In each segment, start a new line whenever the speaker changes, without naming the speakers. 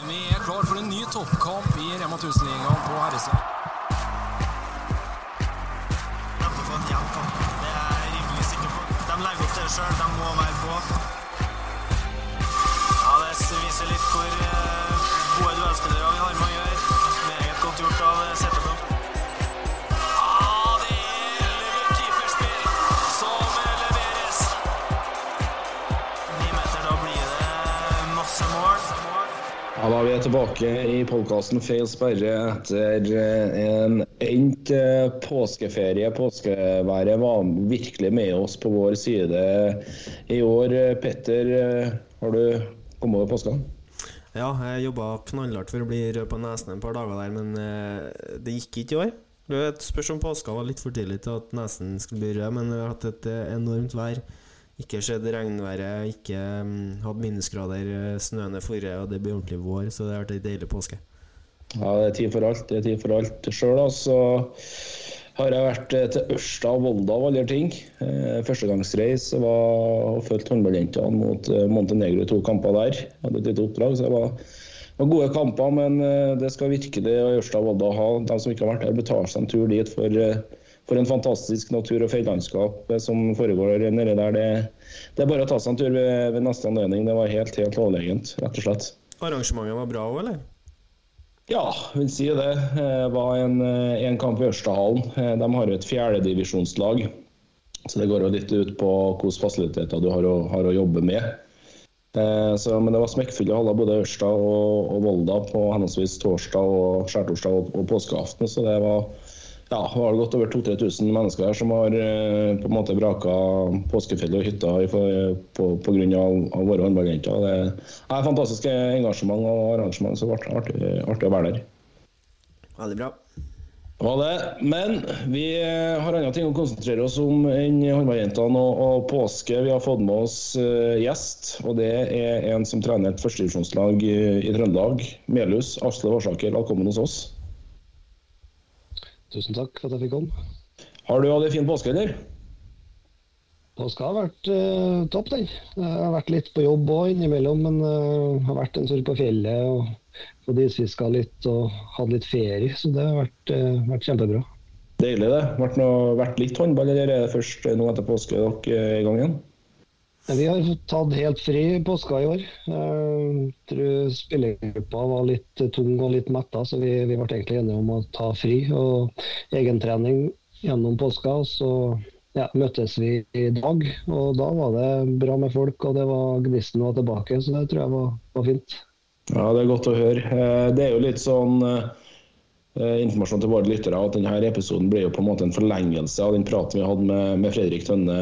Vi er klar for en ny toppkamp i Rema 1000-ligaen på herresida.
De får en jevn kamp. Det er jeg rimelig sikker på. De legger opp til det sjøl. De må være på. Ja, Det viser litt hvor eh, gode duellspillere vi har med å gjøre. Da
er tilbake i podkasten Feil sperre etter eh, en endt eh, påskeferie. Påskeværet var virkelig med oss på vår side i år. Petter, eh, har du kommet over påska?
Ja, jeg jobba knallhardt for å bli rød på nesen en par dager der, men det gikk ikke i år. Det spørs om påska var litt for tidlig til at nesen skulle bli rød, men vi har hatt et enormt vær. Ikke skjedd regnværet, ikke mm, hatt minusgrader, eh, snøen er forrige, og det blir ordentlig vår, så det har vært ei deilig påske.
Ja, det er tid for alt. Det er tid for alt. Sjøl så har jeg vært eh, til Ørsta og Volda av alle ting. Eh, Førstegangsreis var og fulgte håndballjentene mot Montenegro i to kamper der. Jeg hadde et lite oppdrag, så det var, var gode kamper. Men det skal virkelig Ørsta og Volda ha. De som ikke har vært der, betaler seg en tur dit for, for en fantastisk natur- og fjellandskap eh, som foregår nede der. Det, det er bare å ta seg en tur ved, ved neste anledning. Det var helt, helt overlegent, rett og slett.
Arrangementet var bra òg, eller?
Ja, vil si det. Det var en, eh, en kamp i Ørstahallen. Eh, De har jo et fjerdedivisjonslag. Så det går jo litt ut på hvilke fasiliteter du har å, har å jobbe med. Eh, Så, men det var smekkfulle haller både Ørsta og, og Volda på henholdsvis torsdag og skjærtorsdag og, og påskeaften. Så det var ja, det har godt over 2000-3000 mennesker her som har eh, på en måte braka påskefjellet og hytta pga. av, av våre håndballjenter. Det er fantastisk engasjement og arrangement, så det ble artig, artig å være der.
Veldig bra.
Var det. Men vi eh, har andre ting å konsentrere oss om enn håndballjentene og, og påske. Vi har fått med oss eh, gjest, og det er en som trener et førstedivisjonslag i, i Trøndelag. Melhus. Asle Varsaker, velkommen hos oss.
Tusen takk for at jeg fikk komme.
Har du hatt en fin påske, eller?
Påska har vært eh, topp, den. Jeg har vært litt på jobb òg innimellom, men eh, har vært en tur på fjellet og fått isfiska litt og hatt litt ferie, så det har vært, eh, vært kjempebra.
Deilig, det. Vært, noe, vært litt håndball, eller er det først nå etter påske dere er i gang igjen?
Vi har tatt helt fri påska i år. Jeg tror spillergruppa var litt tung og litt metta, så vi, vi ble egentlig enige om å ta fri og egentrening gjennom påska. Så ja, møttes vi i dag, og da var det bra med folk, og det var gnisten var tilbake, så det tror jeg var, var fint.
Ja, det er godt å høre. Eh, Det er jo litt sånn eh, informasjon til våre lyttere at denne episoden blir jo på en måte en forlengelse av den praten vi hadde med, med Fredrik Tønne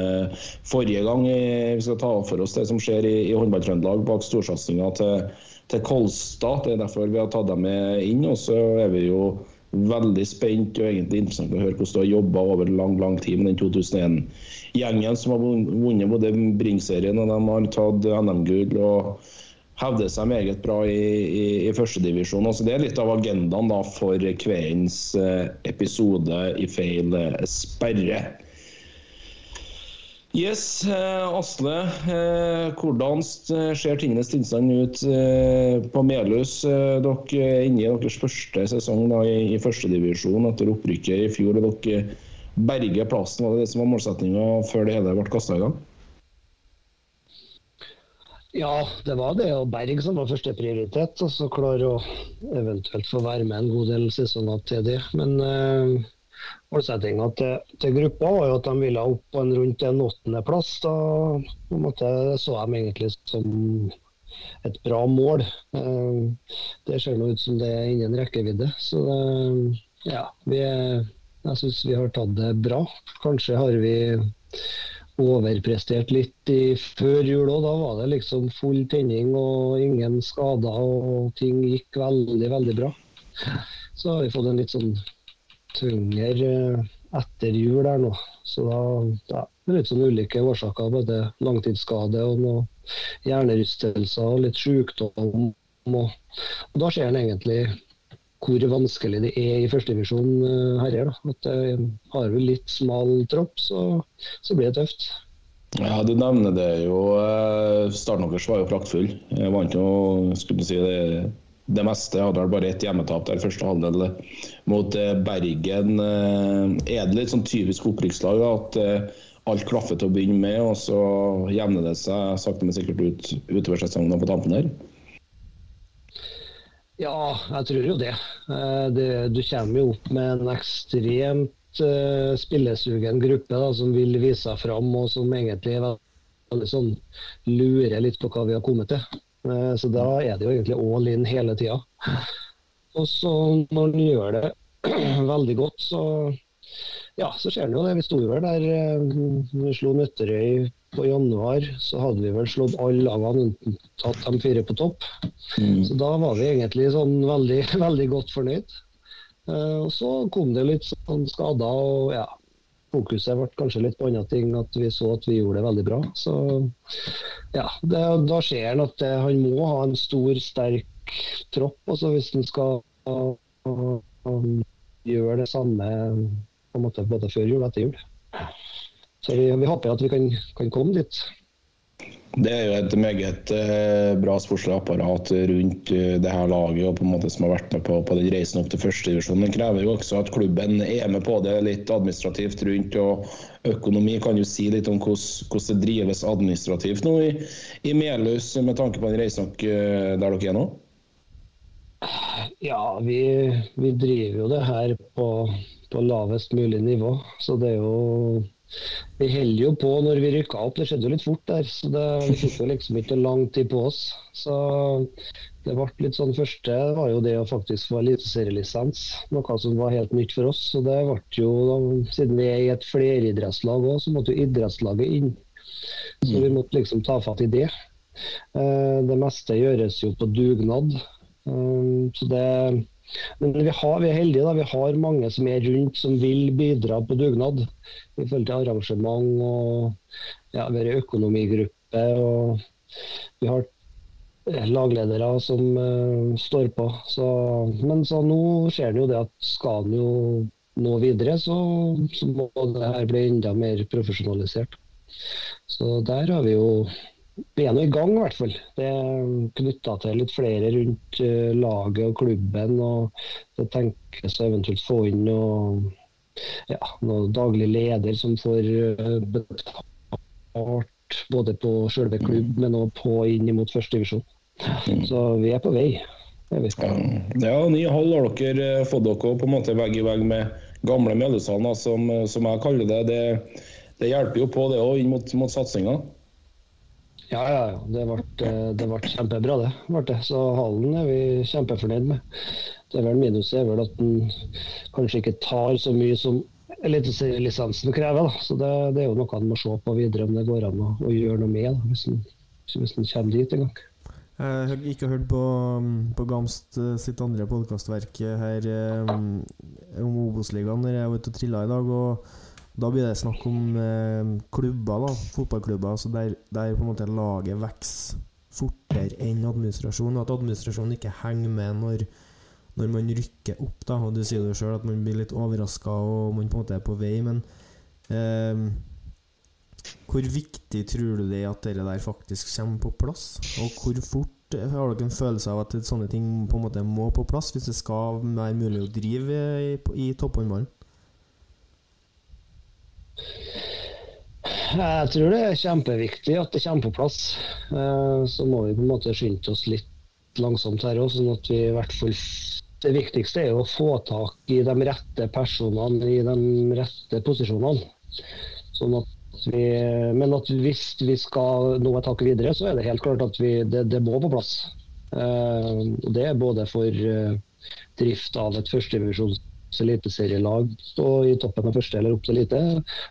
forrige gang. Vi skal ta for oss det som skjer i, i håndball-Trøndelag bak storsatsinga til, til Kolstad. Det er derfor vi har tatt dem med inn. Og så er vi jo veldig spent og egentlig interessant å høre hvordan du har jobba over lang lang tid med den 2001-gjengen som har vunnet både Bring-serien og de har tatt NM-gull. og hevder seg meget bra i, i, i førstedivisjon. Altså, det er litt av agendaen da, for kveldens eh, episode i Feil eh, sperre. Yes, eh, Asle. Hvordan ser tingenes tilstand ut på Melhus? Dere er inne i deres første sesong da, i, i førstedivisjon etter opprykket i fjor. og Dere berger plassen. Var det det som var målsettinga før det hele ble kasta i gang?
Ja, det var det Og Berg som var første prioritet, og så klare å eventuelt få være med en god del sesonger til det. Men eh, målsettinga til, til gruppa var jo at de ville opp på en rundt en åttendeplass. Da på måte, så de egentlig som et bra mål. Eh, det ser nå ut som det er innen rekkevidde. Så eh, ja, vi, jeg syns vi har tatt det bra. Kanskje har vi overprestert litt i før jul òg. Da var det liksom full tenning og ingen skader, og ting gikk veldig, veldig bra. Så har vi fått en litt sånn tyngre eh, etter jul her nå. Så da, ja, det er litt sånn ulike årsaker. Både langtidsskade og noe hjernerystelser og litt sykdom. Og, og da ser en egentlig hvor vanskelig det er i førstedivisjon uh, herrer. da. At Har vi litt smal tropp, så, så blir det tøft.
Ja, Du nevner det jo. eh, Starten deres var jo praktfull. Jeg vant jo skulle si, det det meste. Hadde vel bare ett hjemmetap der første halvdel mot eh, Bergen. Eh, er det litt sånn typisk opprykkslag at eh, alt klaffer til å begynne med, og så jevner det seg sakte, men sikkert ut utover sesongen på tampen her?
Ja, jeg tror jo det. det du kommer jo opp med en ekstremt uh, spillesugen gruppe da, som vil vise seg fram, og som egentlig sånn lurer litt på hva vi har kommet til. Uh, så da er det jo egentlig all in hele tida. Og så når en gjør det veldig godt, så ja, så skjer det jo det. Vi sto vel der eh, vi slo Nøtterøy på januar, så hadde vi vel slått alle lagene tatt de fire på topp. Mm. Så da var vi egentlig sånn veldig, veldig godt fornøyd. Uh, og så kom det litt sånn skader, og ja, fokuset ble kanskje litt på andre ting. At vi så at vi gjorde det veldig bra. Så ja, det, da ser han at det, han må ha en stor, sterk tropp altså hvis han skal gjøre det samme på en måte både før jul og etter jul. Så vi, vi håper at vi kan, kan, komme dit.
Det er jo et meget eh, bra sportslig apparat rundt eh, det her laget og på en måte som har vært med på, på den reisen opp til førstedivisjon. Det krever jo også at klubben er med på det litt administrativt rundt. og Økonomi kan jo si litt om hvordan, hvordan det drives administrativt nå i, i Melhus med tanke på den reisen eh, der dere er nå?
Ja, vi, vi driver jo det her på på lavest mulig nivå. Så det er jo Vi holder jo på når vi rykka opp. Det skjedde jo litt fort der. Så det, fikk jo liksom ikke lang tid på oss. Så det ble litt sånn første var jo det å faktisk få eliteserielisens. Noe som var helt nytt for oss. Så det ble jo, siden vi er i et fleridrettslag òg, så måtte jo idrettslaget inn. Så vi måtte liksom ta fatt i det. Eh, det meste gjøres jo på dugnad. Eh, så det men vi, har, vi, er heldige. da, Vi har mange som er rundt som vil bidra på dugnad. I forhold til arrangement og ja, vi har økonomigruppe. og Vi har eh, lagledere som uh, står på. Så, men så nå ser det jo det at skal en jo nå videre, så, så må det her bli enda mer profesjonalisert. Så der har vi jo vi er nå i gang, i hvert fall. Det er knytta til litt flere rundt uh, laget og klubben. og Det tenkes å eventuelt få inn noe, ja, noe daglig leder som får uh, betalt både på selve klubb, men òg på inn mot førstedivisjon. Så vi er på vei.
Ja, ny hall har dere eh, fått dere på en måte vegg i vegg med gamle Mjøndalen, som, som jeg kaller det. det. det. hjelper jo på det òg inn mot, mot satsinga?
Ja, ja, ja. Det ble, eh, det ble kjempebra, det. Det. Så hallen er vi kjempefornøyd med. Det er vel Minuset er vel at den kanskje ikke tar så mye som eliteserielisensen krever. Da. Så det, det, er jo noe en må se på videre, om det går an å, å gjøre noe med, da, hvis, en, kommer dit en gang.
Jeg har ikke hørt på, på Gamst eh, sitt andre podkastverk her um, om Obos-ligaen når jeg var ute og trilla i dag. og da blir det snakk om eh, klubber, da, fotballklubber, altså der, der, på en måte laget vokser fortere enn administrasjonen. At administrasjonen ikke henger med når, når man rykker opp. Da, og Du sier jo sjøl at man blir litt overraska og man på en måte er på vei, men eh, hvor viktig tror du det er at det der faktisk kommer på plass? Og hvor fort har dere en følelse av at sånne ting på en måte må på plass hvis det skal være mulig å drive i, i topphåndballen?
Jeg tror det er kjempeviktig at det kommer på plass. Eh, så må vi på en måte skynde oss litt langsomt her òg, sånn at vi i hvert fall Det viktigste er jo å få tak i de rette personene i de rette posisjonene. Sånn at vi, men at hvis vi skal nå et hakk videre, så er det helt klart at vi, det, det må på plass. Eh, det er både for eh, drift av et førstedivisjons eliteserielag stå i toppen av første eller opp til elite,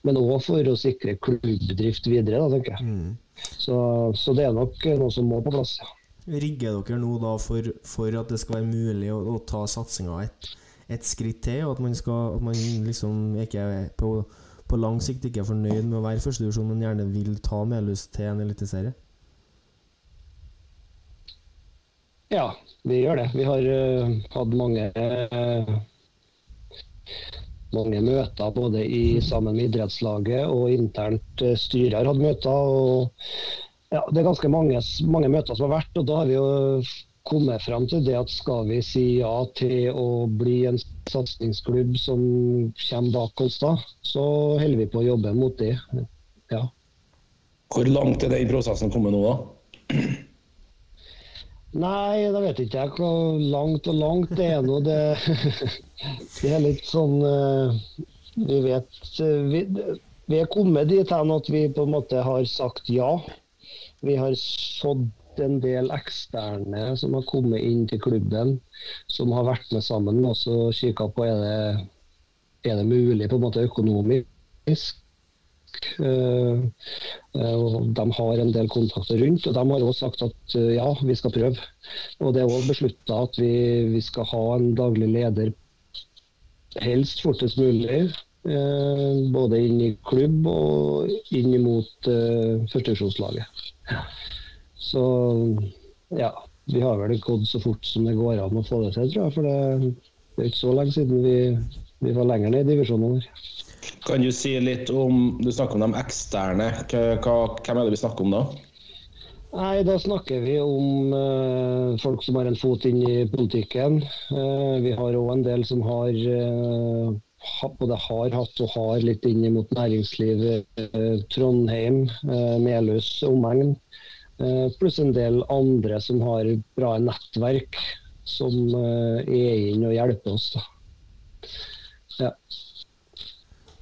men òg for å sikre klubbdrift videre, da, tenker jeg. Mm. Så, så, det er nok noe som må på plass.
Rigger dere nå da for, for, at det skal være mulig å, å ta satsinga et, et, skritt til, og at man, skal, at man liksom ikke er på, på lang sikt ikke er fornøyd med å være førstedivisjon, men gjerne vil ta Melhus til en eliteserie?
Ja, vi gjør det. Vi har uh, hatt mange uh, mange møter både i, sammen med idrettslaget og internt eh, styret har hatt møter. og ja, Det er ganske mange, mange, møter som har vært, og da har vi jo kommet frem til det at skal vi si ja til å bli en satsingsklubb som kommer bak da, så holder vi på å jobbe mot det. Ja.
Hvor langt er den prosessen kommet nå, da?
Nei, da vet ikke jeg hvor langt og langt det er nå. Det, det er litt sånn eh, Vi vet eh, vi, vi er kommet dit hen at vi på en måte har sagt ja. Vi har sådd en del eksterne som har kommet inn til klubben, som har vært med sammen og også kikka på er det, er det mulig på en måte økonomisk. Eh, eh, og De har en del kontakter rundt, og de har også sagt at eh, ja, vi skal prøve. Og Det er også beslutta at vi, vi, skal ha en daglig leder helst fortest mulig. Både inn i klubb og inn mot førstevisjonslaget. Så ja, vi har vel gått så fort som det går an å få det til, tror jeg. For det, er ikke så lenge siden vi, vi var lenger ned i divisjonene.
Kan du si litt om Du snakker om de eksterne. Hva, hvem er det vi snakker om da?
Nei, Da snakker vi om uh, folk som har en fot inn i politikken. Uh, vi har òg en del som har uh, både har hatt og har litt inn mot næringsliv. Trondheim, Melhus, omegn. Pluss en del andre som har bra nettverk, som er inn og hjelper oss. Ja.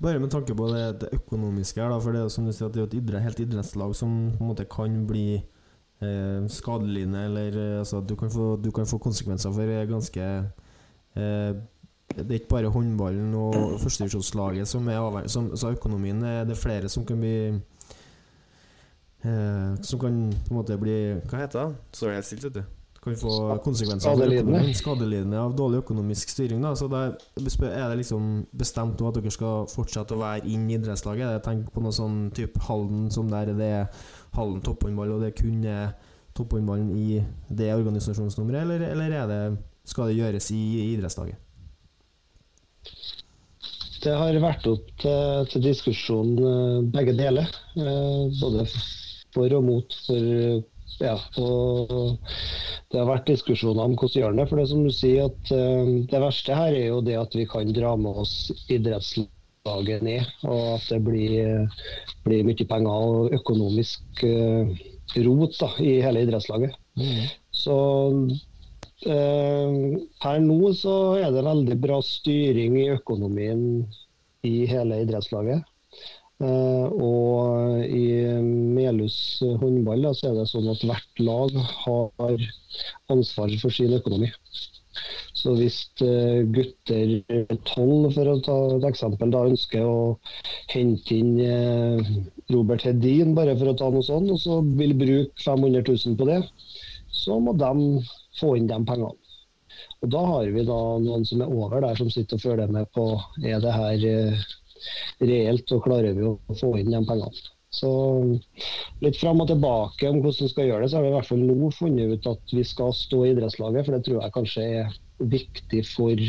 Bare med tanke på det, det økonomiske her, da, for det er jo som du sier at det er et idrett, helt idrettslag som på en måte kan bli eh, skadelidende, eller eh, altså, du, kan få, du kan få konsekvenser for ganske eh, Det er ikke bare håndballen og førstedivisjonslaget som er avhengig Så økonomien er det flere som kan bli eh, Som kan på en måte bli Hva heter det? Står det helt stilt, vet du kan få konsekvenser
skadelidende.
skadelidende av dårlig økonomisk styring. Da. Så der er det liksom bestemt at dere skal fortsette å være inn i idrettslaget? Tenk på noe sånn type Halden som der det er Halden topphåndball, og det kun er topphåndballen i det organisasjonsnummeret, eller, eller det, skal det gjøres i, i idrettslaget?
Det har vært opp til, til diskusjon eh, begge deler. Eh, både for og mot. For ja, og det har vært diskusjoner om hvordan gjør det. For det som du sier, at uh, det verste her er jo det at vi kan dra med oss idrettslaget ned. Og at det blir, blir mye penger og økonomisk uh, rot da, i hele idrettslaget. Mm. Så uh, her nå så er det veldig bra styring i økonomien i hele idrettslaget. Uh, og i Melhus håndball da, så er det sånn at hvert lag har ansvar for sin økonomi. Så hvis uh, gutter tolv, for å ta et eksempel, da ønsker å hente inn uh, Robert Hedin, bare for å ta noe sånt, og så vil bruke 500 000 på det, så må de få inn de pengene. Og Da har vi da noen som er over der, som sitter og følger med på er det her reelt, så klarer vi å få inn de pengene. Så litt fram og tilbake om hvordan vi skal gjøre det, så har vi i hvert fall nå funnet ut at vi skal stå i idrettslaget, for det tror jeg kanskje er viktig for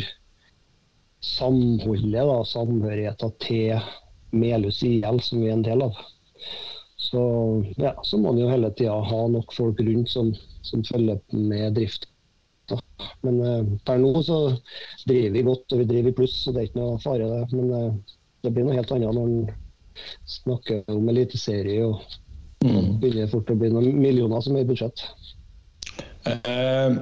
samholdet, da, samhørigheten til Melhus IL, som vi er en del av. Så, ja, så må man jo hele tida ha nok folk rundt som, som følger med drift. Men uh, per nå så driver vi godt, og vi driver i pluss, så det er ikke noe fare det. Men uh, det blir noe helt annet når en snakker om eliteserie og mm. begynner fort å bli noen millioner som er i budsjett.
Eh,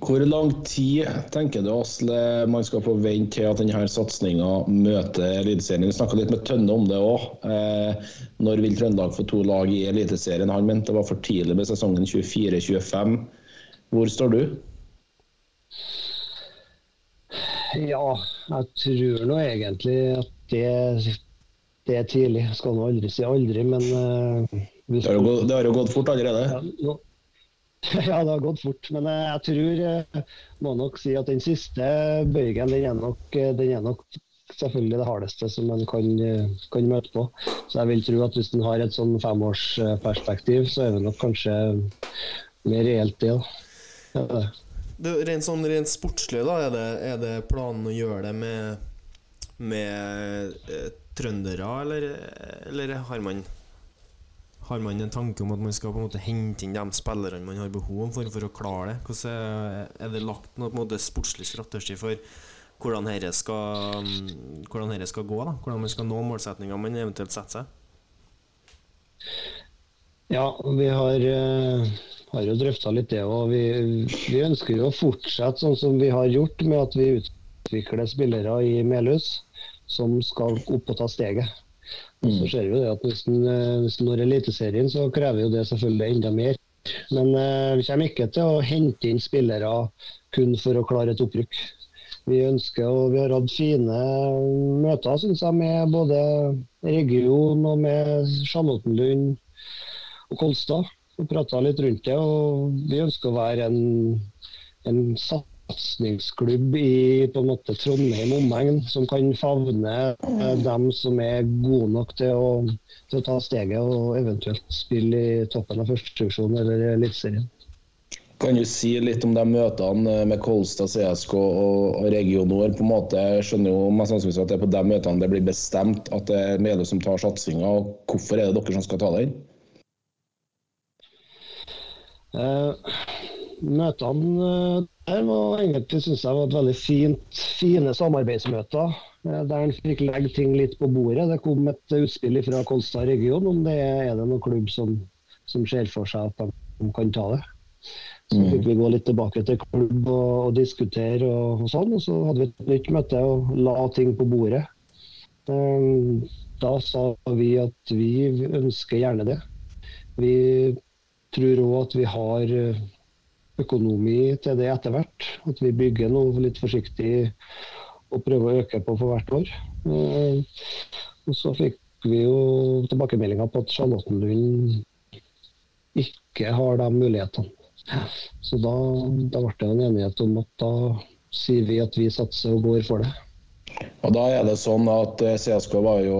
hvor lang tid tenker du Asle, man skal få vente til at denne satsinga møter Eliteserien? Vi snakka litt med Tønne om det òg. Eh, når vil Trøndelag få to lag i Eliteserien? Han mente det var for tidlig med sesongen 24-25. Hvor står du?
Ja, jeg tror nå egentlig at det, det er tidlig. Jeg skal nå aldri si aldri, men uh,
det, har gått, det, har jo gått fort allerede?
Ja, nå, ja, det har gått fort. Men uh, jeg tror uh, må nok si at den siste bøygen den er nok, den er nok selvfølgelig det hardeste som man kan, kan, møte på. Så jeg vil tro at hvis en har et sånn femårsperspektiv, så er det nok kanskje mer reelt det. Ja,
det, rent sånn rent sportslig, da, er det, er det, planen å gjøre det med, med eh, trøndere, eller, eller, har man Har man en tanke om at man skal på en måte hente inn de spillerne man har behov for for å klare det? Hvordan er, det lagt noe på en måte sportslig strategi for hvordan dette skal, mm, hvordan dette skal gå? da? Hvordan man skal nå målsettinga man eventuelt setter seg?
Ja, vi har, eh, har jo drøfta litt det. og vi, vi ønsker jo å fortsette sånn som vi har gjort, med at vi utvikler spillere i Melhus som skal opp og ta steget. Og så ser vi jo det at Hvis en eh, når Eliteserien, så krever jo det selvfølgelig enda mer. Men eh, vi kommer ikke til å hente inn spillere kun for å klare et opprykk. Vi ønsker, og vi har hatt fine møter synes jeg, med både region og med Charlottenlund og Kolstad. Vi prata litt rundt det, og vi ønsker å være en, en satsingsklubb i på en måte Trondheim omegn, som kan favne eh, dem som er gode nok til å, til å ta steget og eventuelt spille i toppen av førstedivisjon eller Eliteserien.
Kan du si litt om de møtene med Kolstad, CSK og, og Region Nord? På en måte, Jeg skjønner jo mest sannsynlig at det er på de møtene det blir bestemt at det er Meløy som tar satsinga. Hvorfor er det dere som skal ta den?
Eh, møtene der var egentlig synes jeg var et veldig fint, fine samarbeidsmøter. eh, Der en fikk legge ting litt på bordet. Det kom et utspill fra Kolstad region om det er det noen klubb som, som ser for seg at de kan ta det. Så fikk vi gå litt tilbake til klubb og, og diskutere og, og sånn. Og så hadde vi et nytt møte og la ting på bordet. Eh, Da sa vi at vi ønsker gjerne det. Vi tror òg at vi har eh, økonomi til det etter hvert. At vi bygger noe litt forsiktig og prøver å øke på for hvert år. Eh, Og så fikk vi jo tilbakemeldinger på at Charlottenlund ikke har de mulighetene. Så da, da ble det en enighet om at da sier vi at vi satser og går for det.
Og da er det sånn at eh, CSK var jo,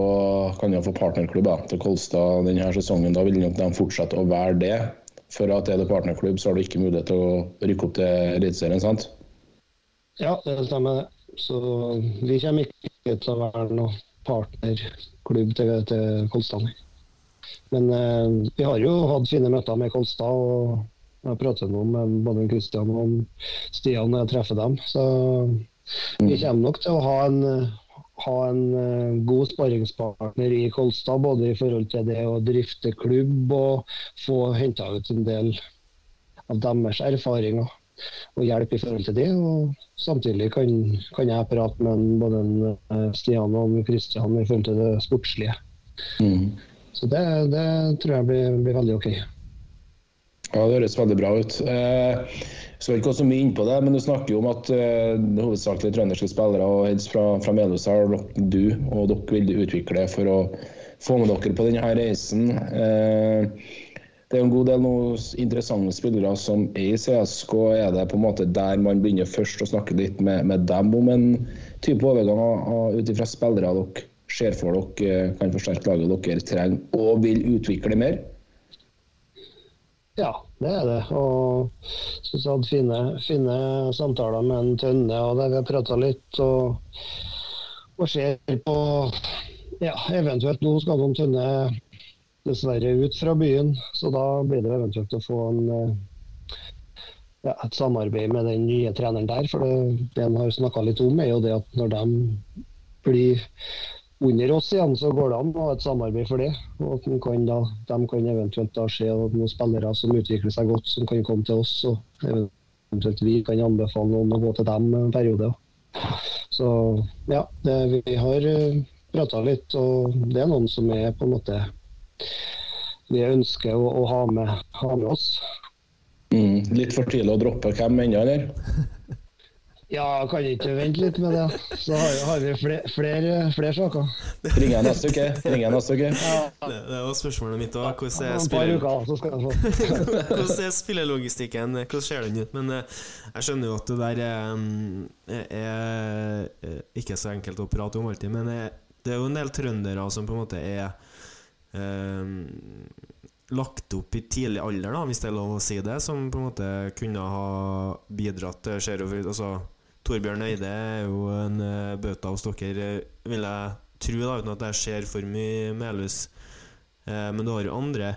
kan jo få partnerklubb til Kolstad denne sesongen. Da vil de fortsette å være det. For at er det partnerklubb, så har du ikke mulighet til å rykke opp til Eliteserien, sant?
Ja, det stemmer. Så vi kommer ikke til å være noen partnerklubb til, til Kolstad. Men eh, vi har jo hatt fine møter med Kolstad. og jeg har pratet nå med både Kristian og Stian når jeg treffer dem. Så vi kommer nok til å ha en, ha en eh, god sparringspartner i Kolstad. Både i forhold til det å drifte klubb og få henta ut en del av deres erfaringer og hjelp i forhold til det. Og samtidig kan, kan jeg prate med både en, eh, Stian og en Kristian i forhold til det sportslige.
Mm.
Så det, det tror jeg blir, blir veldig OK.
Ja, Det høres veldig bra ut. Eh, skal ikke gå så mye inn på det, men du snakker jo om at eh, hovedsakelig trønderske spillere og helst fra, fra Melhus har du og dere vil utvikle for å få med dere på denne reisen. Eh, det er en god del noe interessante spillere som er i CSK. Er det på en måte der man begynner først å snakke litt med, med dem om en type overgang ut ifra spillere dere ser for dere eh, kan forsterke laget dere trenger og vil utvikle mer?
Ja, det er det. Og jeg hadde fine, fine samtaler med en Tønne, og der vi har prata litt. Og, og ser på ja, eventuelt nå skal noen Tønne dessverre ut fra byen, så da blir det eventuelt å få en, eh, ja, et samarbeid med den nye treneren der. For det, det han har snakka litt om, er jo det at når de blir under oss igjen, så går det an å ha et samarbeid for det. Og at de kan, da, de kan eventuelt da se noen spillere som utvikler seg godt, som kan komme til oss. Og eventuelt vi kan anbefale noen å gå til dem en periode. Så ja, det, vi har prata litt, og det er noen som er på en måte vi ønsker å, å ha, med, ha med oss.
Mm, litt for tidlig å droppe hvem ennå, eller?
Ja, kan ikke vente litt med det. Så har, har vi flere, flere, flere saker.
Ringer jeg neste uke? Ringer jeg neste uke?
Det, det var spørsmålet mitt òg. Hvordan er spiller-. Hvordan er spillelogistikken? Hvordan ser den ut? Men eh, jeg skjønner jo at det der er, mm, er, er eh, ikke så enkelt å prate om alltid. Men eh, det er jo en del trøndere som på en måte er um, lagt opp i tidlig alder, da, hvis det er lov å si det, som på en måte kunne ha bidratt til. Altså, Torbjørn Eide er jo en eh, bauta hos dere, eh, vil jeg tro, da, uten at jeg ser for mye Melhus. Eh, men du har jo andre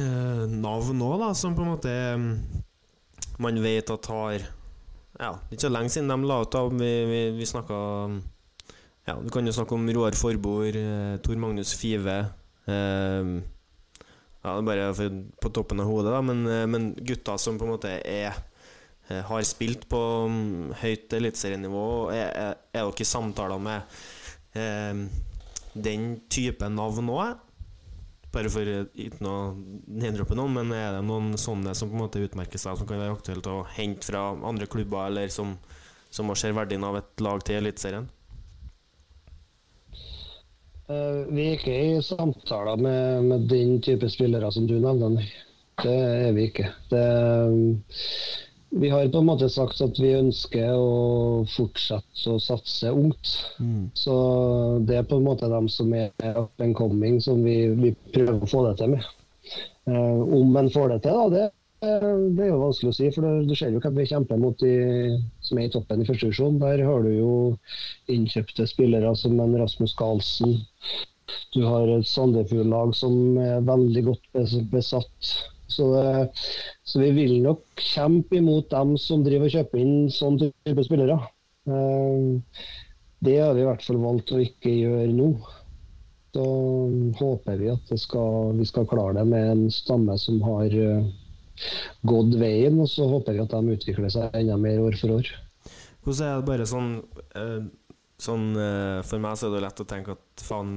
eh, navn òg, da, som på en måte mm, man vet at har Ja, det er ikke så lenge siden de la ut, da. Vi, vi, vi snakka Ja, du kan jo snakke om Roar Forbord, eh, Tor Magnus Five. Eh, ja, det er bare på toppen av hodet, da, men, eh, men gutta som på en måte er eh, har spilt på mm, høyt eliteserienivå. Er, er, er dere i samtaler med eh, den type navn òg? Bare for eh, uten å neddroppe noen, men er det noen sånne som på en måte utmerker seg, som kan være aktuelt å hente fra andre klubber, eller som, som ser verdien av et lag til Eliteserien?
Eh, Vi er ikke i samtaler med, med den type spillere som du nevner. Det er vi ikke. Det, vi har på en måte sagt at vi ønsker å fortsette å satse ungt. Så det er på en måte dem som er up and coming som vi, vi prøver å få det til med. Eh, om en får det til, da, det, det er jo vanskelig å si. For du ser jo hvem vi kjemper mot de som er i toppen i første divisjon. Der har du jo innkjøpte spillere som en Rasmus Karlsen. Du har et Sandefjord-lag som er veldig godt bes- besatt. Så, så vi vil nok kjempe imot dem som driver og kjøper inn sånn type spillere. Eh, Det har vi i hvert fall valgt å ikke gjøre nå. Da håper vi at skal, vi skal klare det med en stamme som har eh, gått veien, og så håper vi at de utvikler seg enda mer år for år.
Hvordan er det bare sånn, eh, sånn eh, For meg så er det lett å tenke at faen,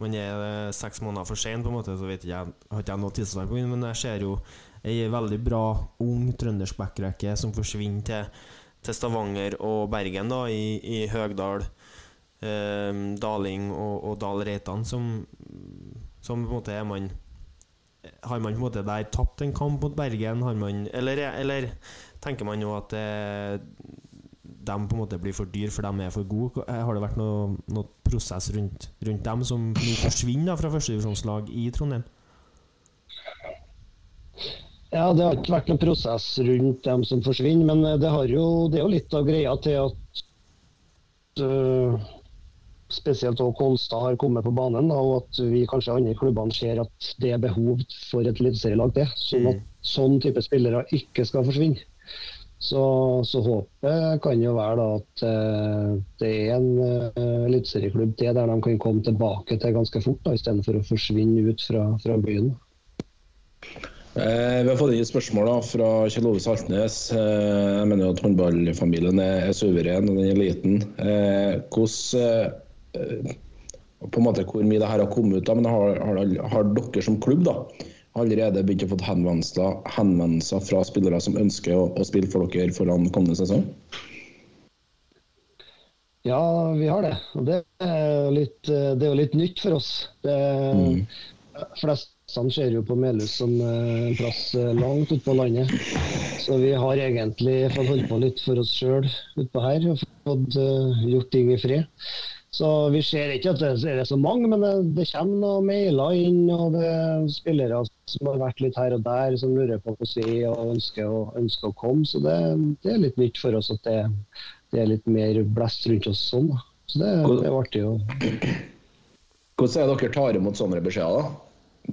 man er eh, seks måneder for sein, på en måte, så vet jeg, har ikke jeg noe tidsanslag på det, men jeg ser jo ei veldig bra ung trøndersk backrekke som forsvinner til, til Stavanger og Bergen, da, i, i Høgdal, eh, Daling og, og Dahl Reitan, som, som på en måte er man Har man på en måte der tapt en kamp mot Bergen, man Eller, eller tenker man jo at eh, de på en måte blir for dyr for de er for gode. Har det vært noe, noe prosess rundt, rundt dem som nå forsvinner fra førstedivisjonslag i Trondheim?
Ja, Det har ikke vært noen prosess rundt dem som forsvinner, men eh, det, har jo, det er jo litt av greia til at øh, spesielt også Kolstad har kommet på banen, og at vi kanskje andre klubbene ser at det er behov for et eliteserielag til. Sånn at sånn type spillere ikke skal forsvinne. Så, så håpet kan jo være da at eh, det er en uh, eliteserieklubb til der de kan komme tilbake til ganske fort, da, istedenfor å forsvinne ut fra, fra byen.
Eh, vi har fått inn et spørsmål da, fra Kjell Ove Saltnes. Eh, jeg mener jo at håndballfamilien er, er suveren, og den er liten. Eh, hvordan, eh, på en måte hvor mye det her har kommet ut av, men har, har, har dere som klubb da, allerede begynt å få henvendelser, henvendelser fra spillere som ønsker å, å spille for dere foran kommende sesong?
Ja, vi har det. Og det er litt, det er jo litt nytt for oss. Det, Flestene ser jo på Melhus som eh, en plass eh, langt ute på landet. Så vi har egentlig fått holdt på litt for oss sjøl utpå her og fått eh, gjort ting i fred. Så vi ser ikke at det er så mange, men det, det kommer noen mailer inn. Og det er spillere som har vært litt her og der, som lurer på hva si og ønsker, å- ønsker å komme. Så det, det er litt nytt for oss at det, det er litt mer blest rundt oss sånn. Så det, det er artig. å
Hvordan er det dere tar imot sånne beskjeder?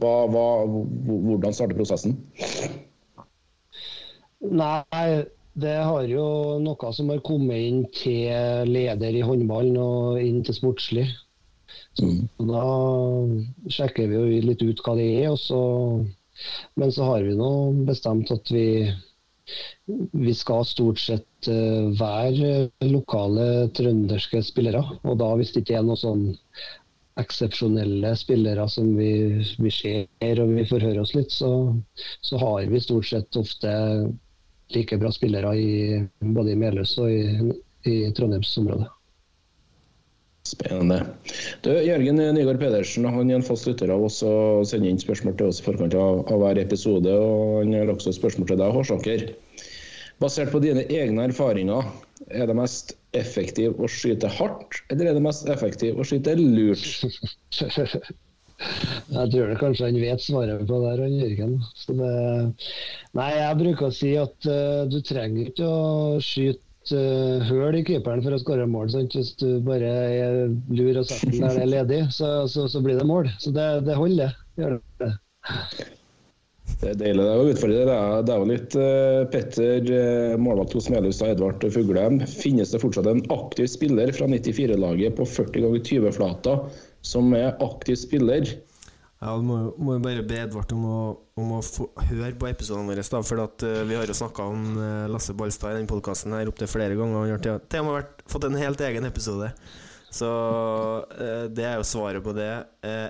Hva, hva, hvordan starter prosessen?
Nei, det har jo noe som har kommet inn til leder i håndballen og inn til sportslig. Så Da sjekker vi jo litt ut hva det er, og så, men så har vi nå bestemt at vi, vi skal stort sett eh, være lokale trønderske spillere. Og da hvis det ikke er noe sånn eksepsjonelle spillere som vi, vi ser og vi forhører oss litt, så, så har vi stort sett ofte like bra spillere i, både i Melhus og i, i Trondheimsområdet.
Spennende. Du, Jørgen Nygaard Pedersen han er en fast lytter av oss og sender inn spørsmål til oss i forkant av, av hver episode. og Han har også spørsmål til deg, Hårsaker. Basert på dine egne erfaringer, er det mest effektivt å skyte hardt, eller er det mest effektivt å skyte lurt?
Jeg tror det kanskje han vet svaret på det, han Jørgen. Det, nei, jeg bruker å si at uh, du trenger ikke å skyte uh, høl i keeperen for å skåre mål. Sant? Hvis du bare er lur og setter den der det er ledig, så, så, så blir det mål. Så det, det holder. Gjør det.
Det er deilig det å utfordre. Det er, det er jo litt uh, Petter, uh, målvakt hos Melhus og Edvard Fuglem. Finnes det fortsatt en aktiv spiller fra 94-laget på 40 ganger 20-flata som er aktiv spiller?
Ja, du må, må jo bare be Edvard om å, om å høre på episodene våre. For at, uh, vi har jo snakka om uh, Lasse Ballstad i den podkasten opptil flere ganger. Han har til og med fått en helt egen episode. Så uh, det er jo svaret på det.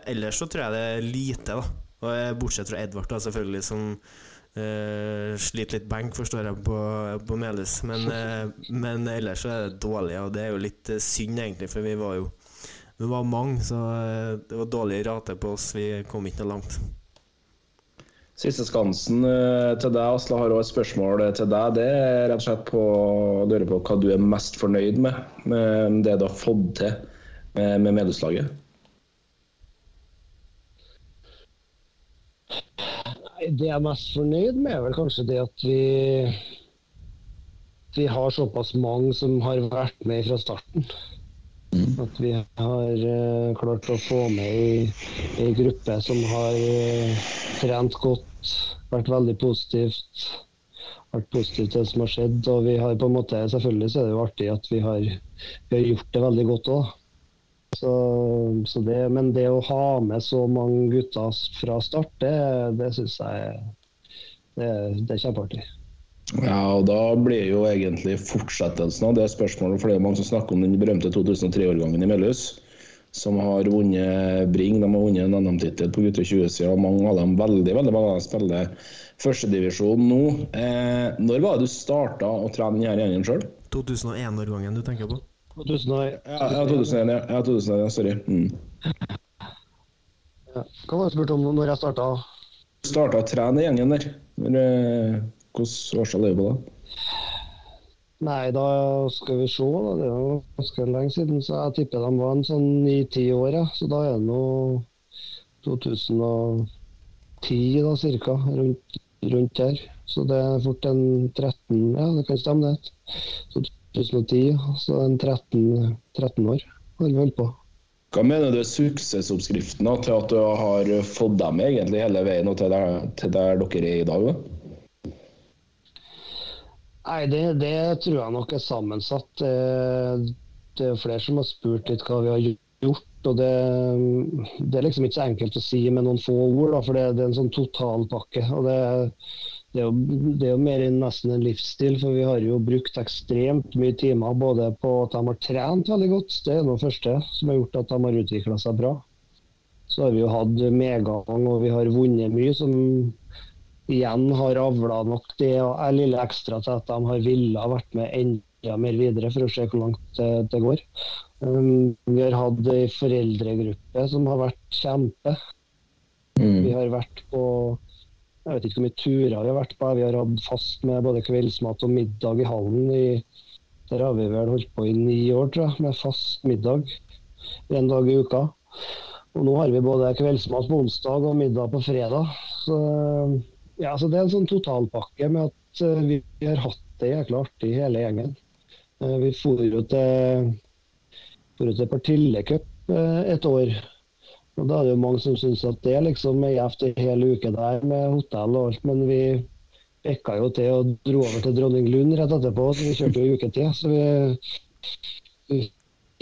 Ellers så tror jeg det er lite, da. Og, bortsett fra Edvard, da, selvfølgelig, som Uh, sliter litt benk, forstår jeg, på, på Melhus. Men, uh, men ellers så er det dårlig, og det er jo litt synd, egentlig, for vi var jo vi var mange, så eh, det var dårlig rate på oss. Vi kom ikke noe langt.
Siste skansen eh, til deg, Asle, har også et spørsmål til deg. Det er rett og slett på på hva du er mest fornøyd med, med det du har fått til med, med Melhuslaget.
Det jeg er mest fornøyd med, er vel kanskje det at vi vi har såpass mange som har vært med fra starten. At vi har uh, klart å få med ei, gruppe som har uh, trent godt, vært veldig positivt. Vært positivt til det som har skjedd. Og vi har på en måte, selvfølgelig så er det jo artig at vi har, vi har gjort det veldig godt òg. Så, så det, men det å ha med så mange gutter fra start, det, det syns jeg det, det er kjempeartig.
Ja, og Da blir jo egentlig fortsettelsen av det spørsmålet, for det er mange som snakker om den berømte 2003-årgangen i Melhus, som har vunnet Bring. De har vunnet en NM-tittel på gutter 20-sida, og mange av dem veldig veldig mange av dem spiller førstedivisjon nå. Eh, når var det du starta å trene denne gjengen sjøl?
2001-årgangen du tenker på?
2001.
Ja, ja, 2001, ja. ja 2001, ja, sorry. Mm.
ja. Hva var det du spurte om når jeg starta?
Starta å trene gjengen der. Når, eh, Hvilket årstall det på da?
Nei, da skal vi se. Da. Det er jo ganske lenge siden, så jeg tipper de var en sånn ni-ti år. Ja. Så da er det nå 2010 da, cirka. Rundt, rundt her. Så det er fort en 13 Ja, det kan stemme, det. Så 2010, så en 13, 13 år har vi holdt på.
Hva mener du er suksessoppskriften da, til at du har fått dem egentlig hele veien og til der, til der dere er i dag? da?
Nei, det, det tror jeg nok er sammensatt. Det, det er flere som har spurt litt hva vi har gjort. og Det, det er liksom ikke så enkelt å si med noen få ord, da, for det, det er en sånn totalpakke. og det, det, er jo, det er jo mer nesten en livsstil, for vi har jo brukt ekstremt mye timer både på at de har trent veldig godt, det er noe første som har gjort at de har utvikla seg bra. Så har vi jo hatt medgang og vi har vunnet mye, som igjen har avla nok det og er lille ekstra til at de har villet vært med enda mer videre for å se hvor langt det, går. Um, vi har hatt ei foreldregruppe som har vært kjempe. Vi har vært på jeg vet ikke hvor mye turer vi har vært på. Vi har hatt fast med både kveldsmat og middag i hallen. I, der har vi vel holdt på i ni år, tror jeg, med fast middag en dag i uka. Og nå har vi både kveldsmat på onsdag og middag på fredag. Så, ja, så det er en sånn totalpakke med at eh, vi, har hatt det jækla artig hele gjengen. Eh, Vi for jo til, for til Partille Cup eh, et år. Og Da er det jo mange som syns at det liksom er gjevt en hel uke der med hotell og alt, men vi bekka jo til og dro over til Dronning Lund rett etterpå, så vi kjørte jo en uke til. Så vi, vi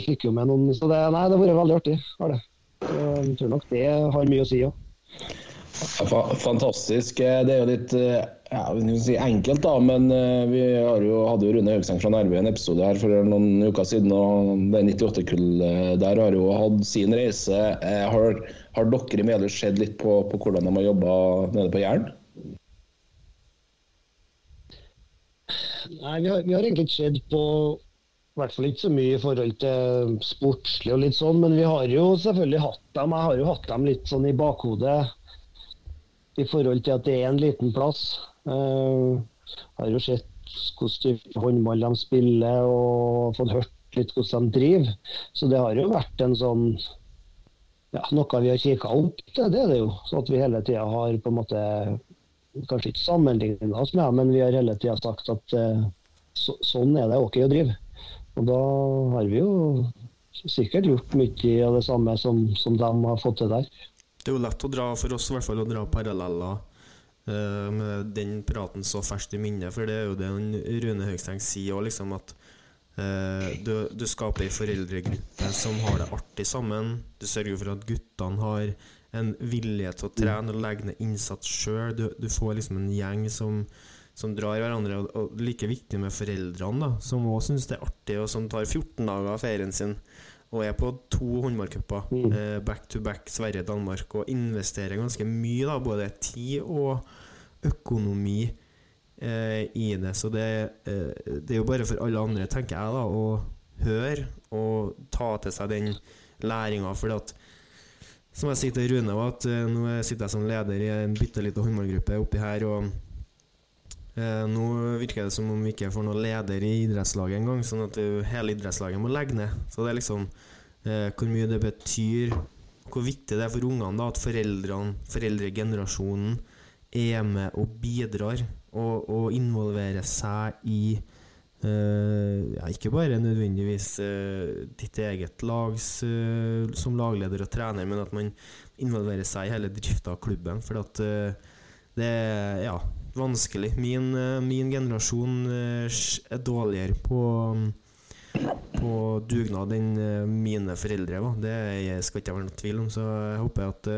fikk jo med noen Så det, nei, det har vært veldig artig. Har det. Jeg tror nok det har mye å si òg.
Ja, Fantastisk. Eh, Det er jo litt eh, ja, si enkelt, da, men eh, vi jo, hadde jo Rune Høgseng fra Nærbø en episode her for noen uker siden. og Det 98-kullet der har jo hatt sin reise. Har, har dere i Melhus sett litt på, på hvordan de har jobba nede på Jæren?
Nei, vi har, vi har egentlig ikke sett på i hvert fall ikke så mye i forhold til sportslig og litt sånn, men vi har jo selvfølgelig hatt dem. Jeg har jo hatt dem litt sånn i bakhodet i forhold til at det er en liten plass. Uh, har jo sett hvordan håndball de spiller og fått hørt litt hvordan de driver. Så det har jo vært en sånn ja, noe vi har kikka opp til, det er det jo. Så at vi hele tida har på en måte kanskje ikke sammenligna oss med, men vi har hele tida sagt at eh, så, sånn er det ok å drive. Og da har vi jo sikkert gjort mye av det samme som, som de har fått til der.
Det er jo lett å dra for oss hvert fall å dra paralleller uh, med den praten så ferskt i minnet, for det er jo det Rune Høgsteng sier òg, liksom at uh, du, du skaper ei foreldregruppe som har det artig sammen. Du sørger for at guttene har en vilje til å trene og legge ned innsats sjøl. Du, du får liksom en gjeng som, som drar hverandre. Og, og like viktig med foreldrene, da, som òg syns det er artig, og som tar 14 dager av ferien sin og er på to håndballcuper eh, back to back Sverige-Danmark og investerer ganske mye, da, både tid og økonomi eh, i det. Så det, eh, det er jo bare for alle andre, tenker jeg, da, å høre og ta til seg den læringa. For at som jeg sier til Rune, at eh, nå sitter jeg som leder i en bitte liten håndballgruppe oppi her. og eh, Nå virker det som om vi ikke får noen leder i idrettslaget engang, sånn at det, hele idrettslaget må legge ned. Så det er liksom eh, hvor mye det betyr, hvor viktig det er for ungene da, at foreldrene, foreldregenerasjonen er med og bidrar og, og involverer seg i Uh, ja, ikke bare nødvendigvis uh, ditt eget lags uh, som lagleder og trener, men at man involverer seg i hele drifta av klubben. For at eh, det ja, vanskelig. Min, eh, min generasjon eh, er dårligere på på dugnad enn eh, mine foreldre var. Det skal ikke være noe tvil om. Så jeg håper at,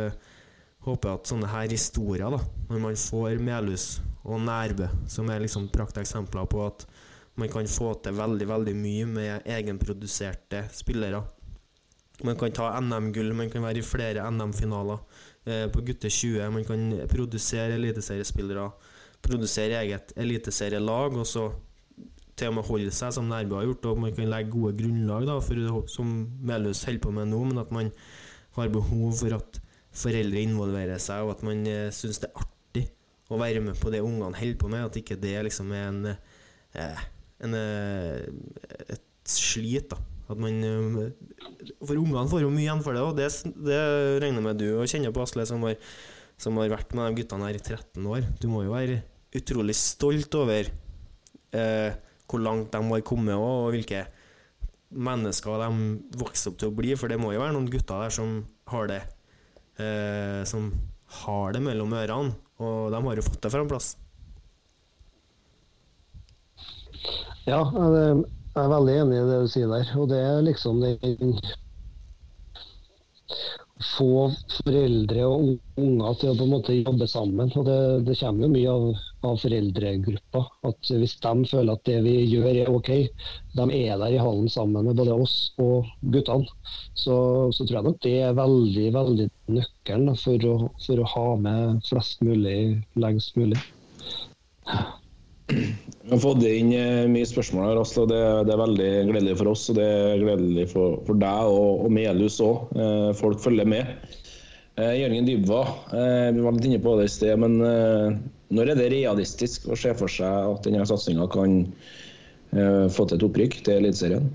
håper at sånne her historier, da, når man får Melhus og Nærbø, som er liksom prakteksempler på at man kan få til veldig, veldig mye med egenproduserte spillere. Man kan ta NM-gull, man kan være i flere NM-finaler eh, på gutte 20. Man kan produsere eliteseriespillere, produsere eget eliteserielag, og så til og med holde seg, som Nærbø har gjort. Og man kan legge gode grunnlag, da, for, som Melhus holder på med nå, men at man har behov for at foreldre involverer seg, og at man eh, syns det er artig å være med på det ungene holder på med. At ikke det liksom er en, eh, en eh, et slit, da. At man eh, For ungene får jo mye igjen for det, og det, det regner med du og kjenner på, Asle, som har, som har vært med de guttene her i 13 år. Du må jo være utrolig stolt over eh, hvor langt de har kommet, og hvilke mennesker de vokser opp til å bli. For det må jo være noen gutter der som har det eh, Som har det mellom ørene, og de har jo fått det fra en plass.
Ja, jeg er veldig enig i det du sier der. Og det er liksom den Få foreldre og unger til å på en måte jobbe sammen. og Det, det kommer jo mye av, av foreldregruppa. At hvis de føler at det vi gjør er OK, de er der i hallen sammen med både oss og guttene, så, så tror jeg nok det er veldig veldig nøkkelen for, å, for å ha med flest mulig lengst mulig.
Vi har fått inn eh, mye spørsmål her, Asle, og det, det er veldig gledelig for oss. Og det er gledelig for, for deg og, og Melhus òg. Eh, folk følger med. Eh, Jørgen Dybva, eh, vi var litt inne på det i sted, men eh, når er det realistisk å se for seg at denne satsinga kan eh, få til et opprykk til Eliteserien?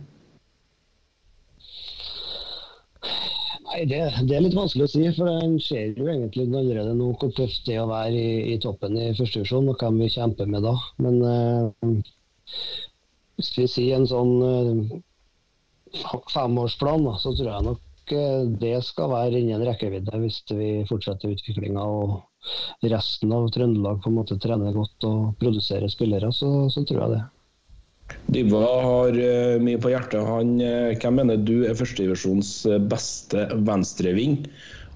Nei, det, det er litt vanskelig å si, for en ser jo egentlig allerede nå hvor tøft det er å være i, i toppen i første divisjon, og hvem vi kjemper med da. Men eh, hvis vi sier en sånn eh, femårsplan, da, så tror jeg nok eh, det skal være innen rekkevidde hvis vi fortsetter utviklinga og resten av Trøndelag på en måte trener godt og produserer spillere, så, så tror jeg det.
Dybva har eh, mye på hjertet. Han, eh, hvem mener du er førstedivisjons beste venstreving?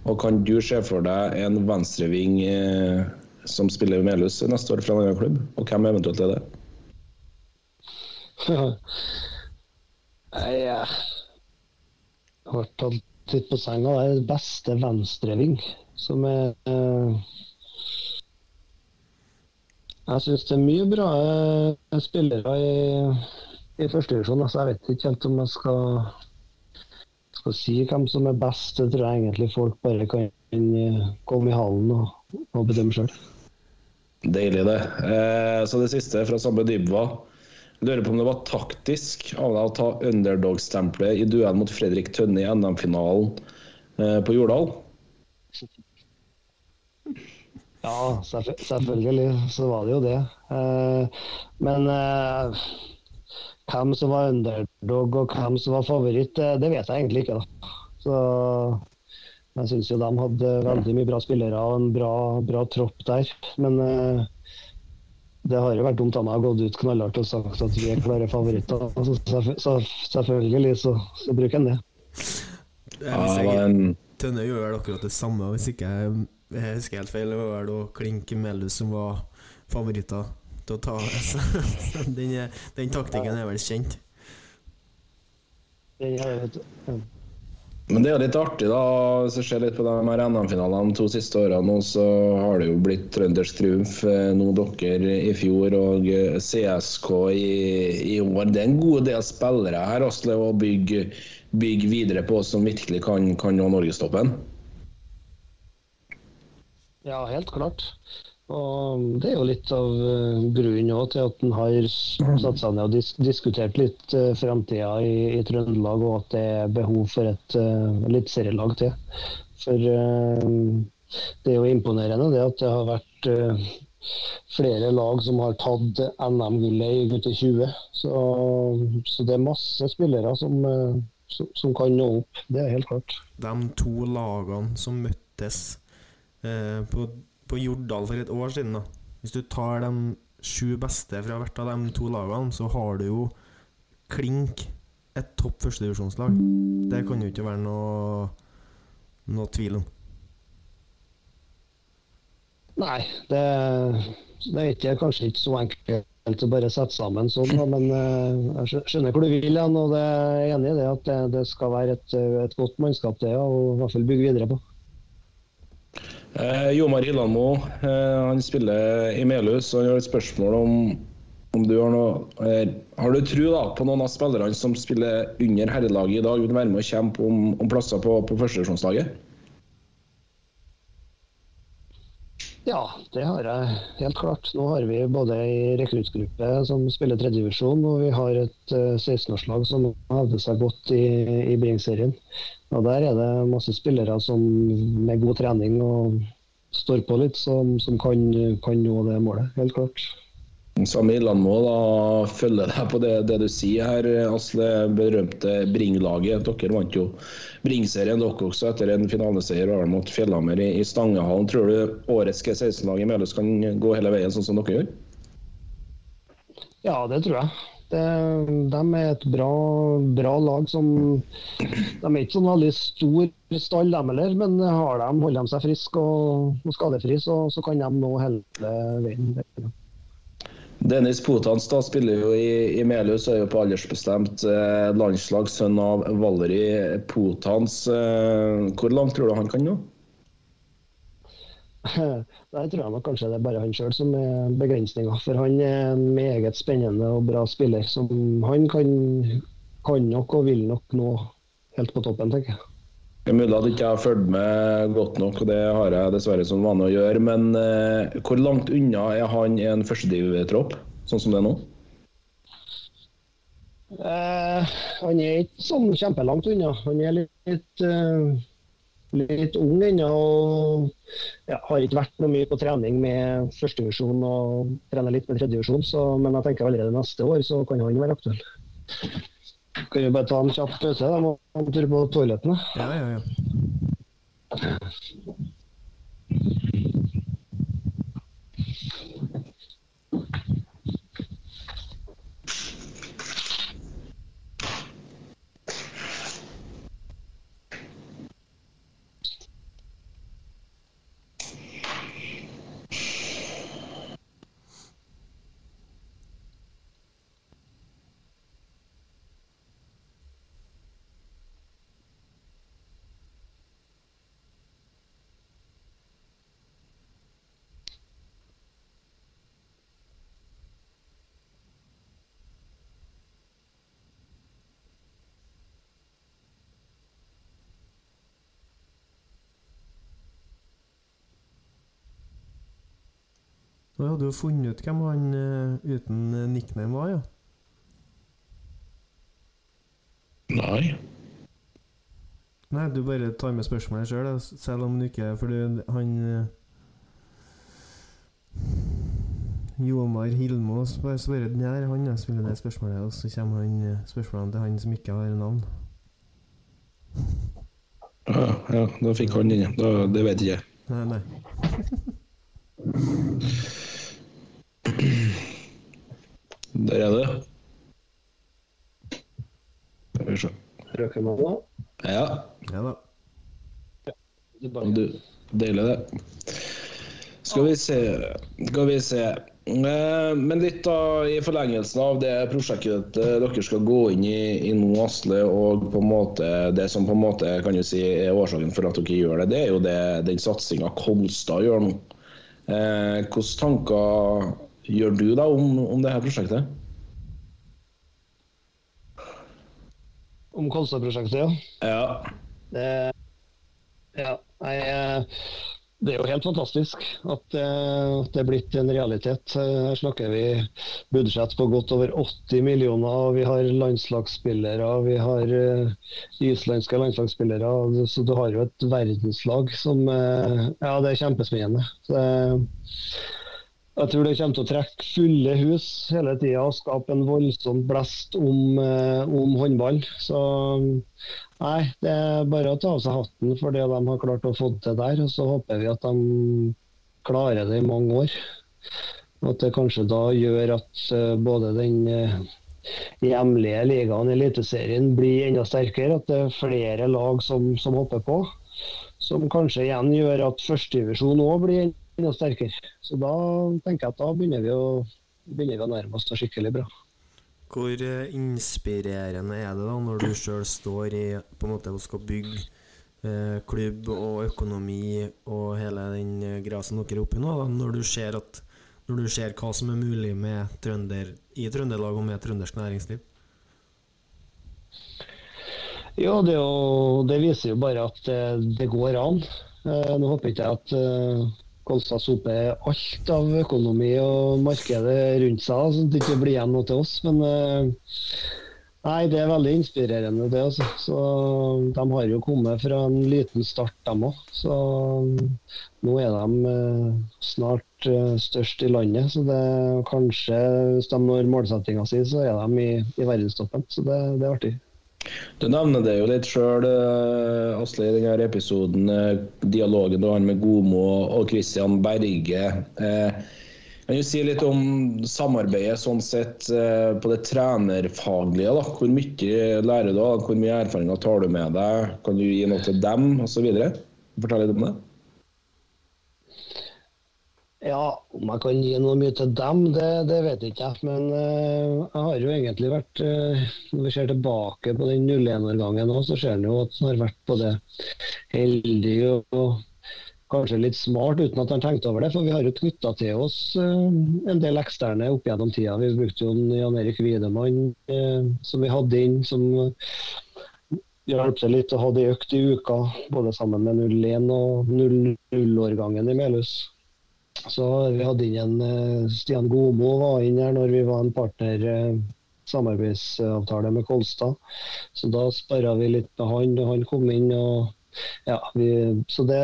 Og kan du se for deg en venstreving eh, som spiller Melhus neste år fra en annen klubb? Og hvem eventuelt er det?
Jeg har tatt litt på senga. Det er beste venstreving som er eh, Jeg syns det er mye bra eh, spillere i, i førstedivisjon. Altså, jeg vet ikke helt om jeg skal, skal si hvem som er best. Det tror jeg egentlig folk bare kan eh, komme i hallen og, og bedømme sjøl.
Deilig, det. Eh, så det siste fra samme Dybva. Lurer på om det var taktisk av deg å ta underdog-stempelet i duellen mot Fredrik Tønne i NM-finalen eh, på Jordal?
Ja, selvfølgelig så var det jo det. Eh, men eh, hvem som var underdog og hvem som var favoritt, det, det vet jeg egentlig ikke. da. Så Jeg syns jo de hadde veldig mye bra spillere og en bra, bra tropp der. Men eh, det har jo vært dumt av meg å gått ut knallhardt og sagt at vi er klare favoritter. Så selvfølgelig så, så bruker en det.
Ja, det
er
var en
Tønne gjør vel akkurat det samme, hvis ikke jeg jeg husker helt feil. Det var vel Klink Melhus som var favoritter til å ta så den, den taktikken er vel kjent.
Men det er litt artig, da. Hvis du ser litt på de her NM-finalene de to siste årene, så har det jo blitt trøndersk triumf. Eh, Nå dere i fjor og eh, CSK i, i år. Det er en god del spillere her Asle, å bygge, bygge videre på, som virkelig kan, kan nå norgestoppen.
Ja, helt klart. Og det er jo litt av eh, grunnen òg til at en har satt seg ned og dis diskutert litt uh, framtida i, i Trøndelag, og at det er behov for et uh, eliteserielag til. For uh, det er jo imponerende det at det har vært uh, flere lag som har tatt NM-gullet i gutter 20. Så, så det er masse spillere som, eh, som, som kan nå opp. Det er helt klart.
De to lagene som møttes eh, på, på Jordal for et år siden, da. Hvis du tar de sju beste fra hvert av de to lagene, så har du jo klink et topp førstedivisjonslag. Det kan jo ikke være noe, noe tvil om.
Nei, det, det er ikke, kanskje ikke så enkelt å bare sette sammen sånn, men eh, jeg skjønner hvor du vil hen. og det er enig i det at det, det skal være et, et godt mannskap det, og i hvert fall bygge videre på.
Eh, Jomar Ilanmo, eh, han spiller i Melhus. og Han har et spørsmål om, om du har noe eh, Har du tro da, på noen av spillerne som spiller under herrelaget i dag, vil være med å kjempe om, om plasser på, på førstedivisjonslaget?
Ja, det har jeg helt klart. Nå har vi både ei rekruttgruppe som spiller tredjedivisjon, og vi har et eh, 16-årslag som hevder seg godt i, i Bring-serien. Og Der er det masse spillere som med god trening og står på litt, som, som kan, kan nå det målet. Helt klart.
Samme må da følger deg på det, det du sier her, Asle. Berømte Bring-laget. Dere vant jo Bring-serien dere også etter en finaleseier mot Fjellhammer i, i Stangehallen. Tror du årets G16-lag i Meløs kan gå hele veien sånn som dere gjør?
Ja, det tror jeg. Det, de er et bra, bra lag som De er ikke sånn veldig stor stall, de heller, men har de, holder de seg friske og, og skadefri, så, så kan de nå hele veien.
Dennis Potans da spiller jo i, i Melhus, er jo på aldersbestemt eh, landslag, sønn av Valeri Potans. Eh, hvor langt tror du han kan nå?
Der tror jeg nok kanskje det er bare han sjøl som er begrensninga. For han er en meget spennende og bra spiller. som Han kan, kan nok og vil nok nå helt på toppen, tenker jeg.
Det er mulig at jeg ikke har fulgt med godt nok, og det har jeg dessverre som vane å gjøre. Men eh, hvor langt unna er han i en førstediv-tropp, sånn som det er nå?
Eh, han er ikke sånn kjempelangt unna. Han er litt, eh, litt ung ennå og ja, har ikke vært noe mye på trening med førstedivisjon og trener litt med tredjedivisjon, men jeg tenker allerede neste år så kan han være aktuell. Kan jo bare ta en kjapp pause? Jeg må en tur på toalettene.
Ja, ja, ja. Da hadde du funnet ut hvem han eh, uten eh, nickname var, ja?
Nei.
Nei, du bare tar med spørsmålet sjøl, selv om du ikke For du, han eh, Jomar Hilmo spør den her, han eh, spiller det spørsmålet, og så kommer han spørsmålene til han som ikke har navn.
Ja, ja, da fikk han den. Det vet ikke jeg.
Nei, nei.
Der er det. Skal vi se.
Røker man nå?
Ja,
Ja da.
Det er
du, deilig det. Skal vi se Skal vi se. Eh, Men litt da i forlengelsen av det prosjektet eh, dere skal gå inn i, i nå, Asle, og på en måte det som på en måte kan du si er årsaken for at dere gjør det, det er jo det, den satsinga Kolstad gjør nå. Eh, Hvilke tanker gjør du da om, om det her prosjektet?
Om Kolstad-prosjektet, ja.
Ja.
Det, ja, nei, eh, det er jo helt fantastisk at det, at det er blitt en realitet. Eh, Her snakker vi budsjett på godt over 80 millioner. og Vi har landslagsspillere, vi har eh, islandske landslagsspillere. Så du har jo et verdenslag som eh, Ja, det er kjempespennende. Så, eh, jeg tror det kommer til å trekke fulle hus hele tida og skape en voldsom blest om, eh, om håndball. Så nei, det er bare å ta av seg hatten for det de har klart å få til der. Og så håper vi at de klarer det i mange år. Og at det kanskje da gjør at eh, både den eh, hjemlige ligaen, Eliteserien, blir enda sterkere. At det er flere lag som, som hopper på. Som kanskje igjen gjør at førstedivisjon òg blir enda sterkere. Så da tenker jeg at da begynner vi å, begynner vi å nærme oss det skikkelig bra.
Hvor eh, inspirerende er det da når du sjøl står i på en måte og skal bygge eh, klubb og økonomi og hele den eh, dere er oppi nå, da, når du ser at når du ser hva som er mulig med trønder, i Trøndelag og med trøndersk næringsliv?
Ja, det, jo, det viser jo bare at det, det går an. Eh, nå håper ikke jeg at eh, Kolstad soper alt av økonomi og markedet rundt seg, så det ikke blir igjen noe til oss. Men eh, nei, det er veldig inspirerende, det. Altså. Så De har jo kommet fra en liten start, dem òg. Så nå er de eh, snart eh, størst i landet. Så det kanskje, hvis de når målsettinga si, så er de i, i verdenstoppen. Så det, det er artig.
Du nevner det jo litt sjøl, Asle, i denne episoden. eh, Dialogen du har med Gomo og Christian Berge. Eh, Kan du si litt om samarbeidet sånn sett eh, på det trenerfaglige? da? Hvor mye lærer du? av, Hvor mye erfaringer tar du med deg? Kan du gi noe til dem, osv.? Fortell litt om det.
Ja, om jeg kan gi noe mye til dem, det, det vet jeg ikke. Men uh, jeg har jo egentlig vært uh, Når vi ser tilbake på den 01-årgangen nå, så ser en jo at han har vært både heldig og, og kanskje litt smart uten at han tenkte over det. For vi har jo knytta til oss uh, en del eksterne opp gjennom tida. Vi brukte jo en Jan Erik Wiedemann som vi hadde inn. som hjalp til litt og hadde ei økt i uka, både sammen med 01 og 00-årgangen i Melhus. Så vi hadde inn en eh, Stian Gomo var inn her når vi var en partner eh, samarbeidsavtale med Kolstad. Så da sparra vi litt med han da han kom inn. og ja, vi, så det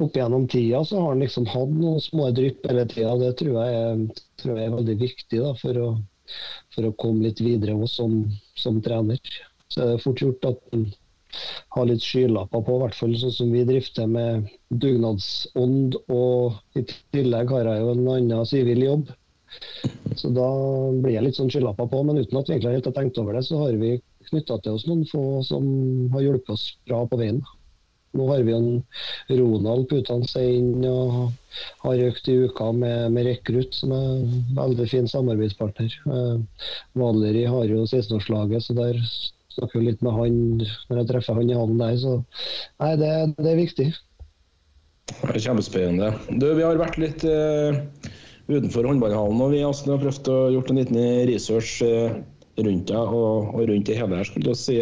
Opp gjennom tida så har han liksom hatt noen små drypp hele tida. Det tror jeg, tror jeg er veldig viktig da, for, å, for å komme litt videre også som, som trener. Så det er fort gjort at har litt skylapper på, i hvert fall sånn som vi drifter med dugnadsånd. Og i tillegg har jeg jo en annen sivil jobb. Så da blir jeg litt sånn skylapper på, men uten at vi egentlig helt har tenkt over det, så har vi knytta til oss noen få som har hjulpet oss bra på veien. Nå har vi en Ronald putende seg inn og har økt i uka med, med rekrutt, som er en veldig fin samarbeidspartner. Eh, Valeri har jo 16-årslaget, så der snakker litt med han når jeg treffer han i hallen der. Så nei, det, det er viktig.
Kjempespennende. Du, vi har vært litt uh, utenfor håndballhallen, og vi Asle, har prøvd å gjort en liten research uh, rundt deg og, og rundt det hele her. Skulle jeg si,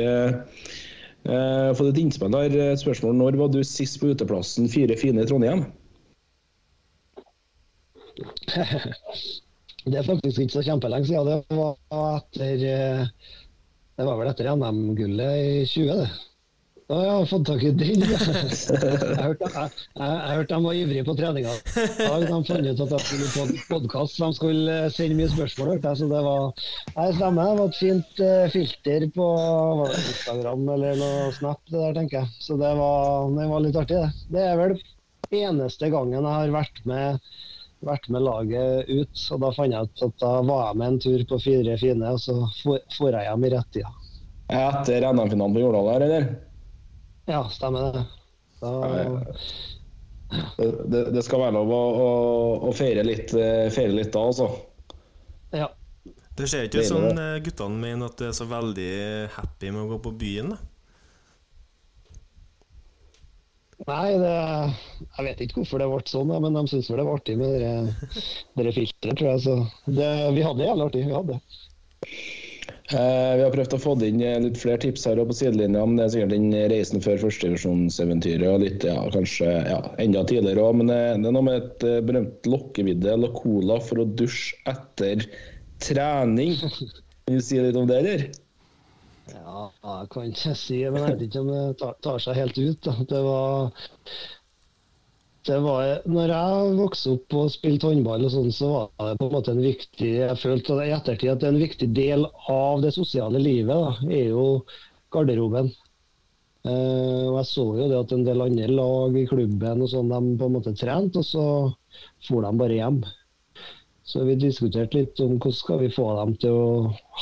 Uh, fått et innspill der. Spørsmål. Når var du sist på uteplassen Fire fine i Trondheim?
Det er faktisk ikke så kjempelenge siden. Det var etter Det var vel etter NM-gullet i 20, det. Ja, jeg har fått tak i den. Jeg hørte, jeg, jeg, jeg hørte de var ivrige på treninga. Ja, de fant ut at de skulle på podkast. De skulle eh, sende mye spørsmål. hørte jeg, så det var Nei, stemmer. Det var et fint uh, filter på Instagram eller noe Snap, det der, tenker jeg. Så det var, det var litt artig, det. Det er vel eneste gangen jeg har vært med, vært med laget ut. Og da fant jeg ut at da var jeg med en tur på fire fine, og så for jeg hjem i rett rettida.
Etter NM-finalen på Jordal her, eller?
Ja, stemmer det. Da,
det, det, skal være lov å, å, å feire, litt, eh, feire, litt, da, altså.
Ja.
Det ser ikke ut som eh, guttene mener at du er så veldig happy med å gå på byen. da.
Nei, det, jeg vet ikke hvorfor det ble sånn, men de syntes vel det var artig med dere filteret, tror jeg. Så det, vi hadde det jævlig artig. Vi hadde det.
Eh, vi har prøvd å få inn eh, litt flere tips her på sidelinja. Men det er sikkert den reisen før førstevisjonseventyret og litt, ja, kanskje ja, enda tidligere òg. Men det, det er noe med et eh, berømt lokkevidde eller cola for å dusje etter trening. Kan du si litt om det, eller?
Ja, jeg kan ikke si det, men jeg vet ikke om det tar, seg helt ut. Det var det var, når jeg vokste opp og spilte håndball, og sånn, så var det på en måte en viktig jeg følte i ettertid at en viktig del av det sosiale livet da, er jo garderoben. Eh, og Jeg så jo det at en del andre lag i klubben og sånn, de på en måte trente, og så for de bare hjem. Så vi diskuterte litt om hvordan skal vi få dem til å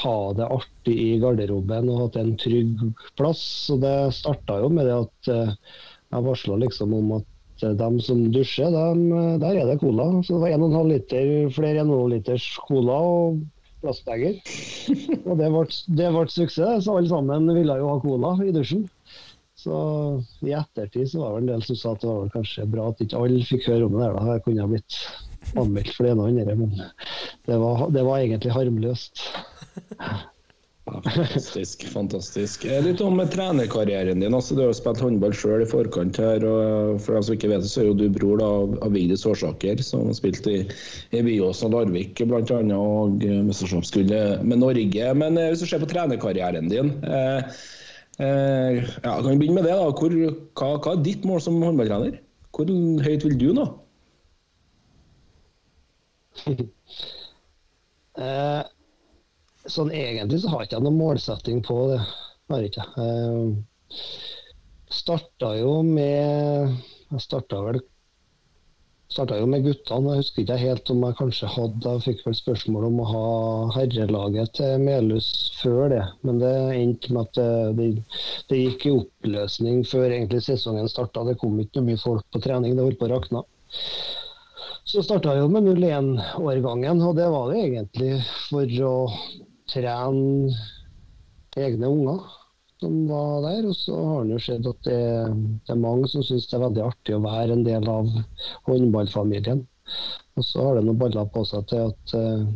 ha det artig i garderoben og at det er en trygg plass. Så det starta jo med det at eh, jeg varsla liksom om at de som dusjer, de, der er det cola. Så det var 1,5 liter, flere 1,5 liters cola og plastbeger. Og det ble, det ble suksess, så alle sammen ville jo ha cola i dusjen. Så i ettertid så var det en del som sa at det var kanskje bra at ikke alle fikk høre om det der. da. Jeg kunne ha blitt anmeldt for det ene og andre, men det var, det var egentlig harmløst.
Fantastisk. fantastisk. Litt om trenerkarrieren din. altså Du har jo spilt håndball sjøl i forkant her. og For dem som ikke vet det, så er jo du bror da, av Vigdis Årsaker, som spilte i, i og Larvik bl.a. og mesterskapsgullet med Norge. Men eh, hvis du ser på trenerkarrieren din eh, eh, ja, Kan vi begynne med det? da. Hvor, hva, hva, er ditt mål som håndballtrener? Hvor høyt vil du nå?
eh, sånn egentlig så har jeg ikke noen målsetting på det. Har jeg ikke. Eh, starta jo med Jeg starta vel starta jo med guttene. Jeg husker ikke helt om jeg kanskje hadde Jeg fikk vel spørsmål om å ha herrelaget til Melhus før det, men det endte med at det, det, det gikk i oppløsning før egentlig sesongen starta. Det kom ikke mye folk på trening, det holdt på å rakne. Så starta jeg jo med 01-årgangen, og det var det egentlig for å trene egne unger som var der. Og så har det jo skjedd at det, det er mange som syns det er veldig artig å være en del av håndballfamilien. Og så har det noen baller på seg til at uh,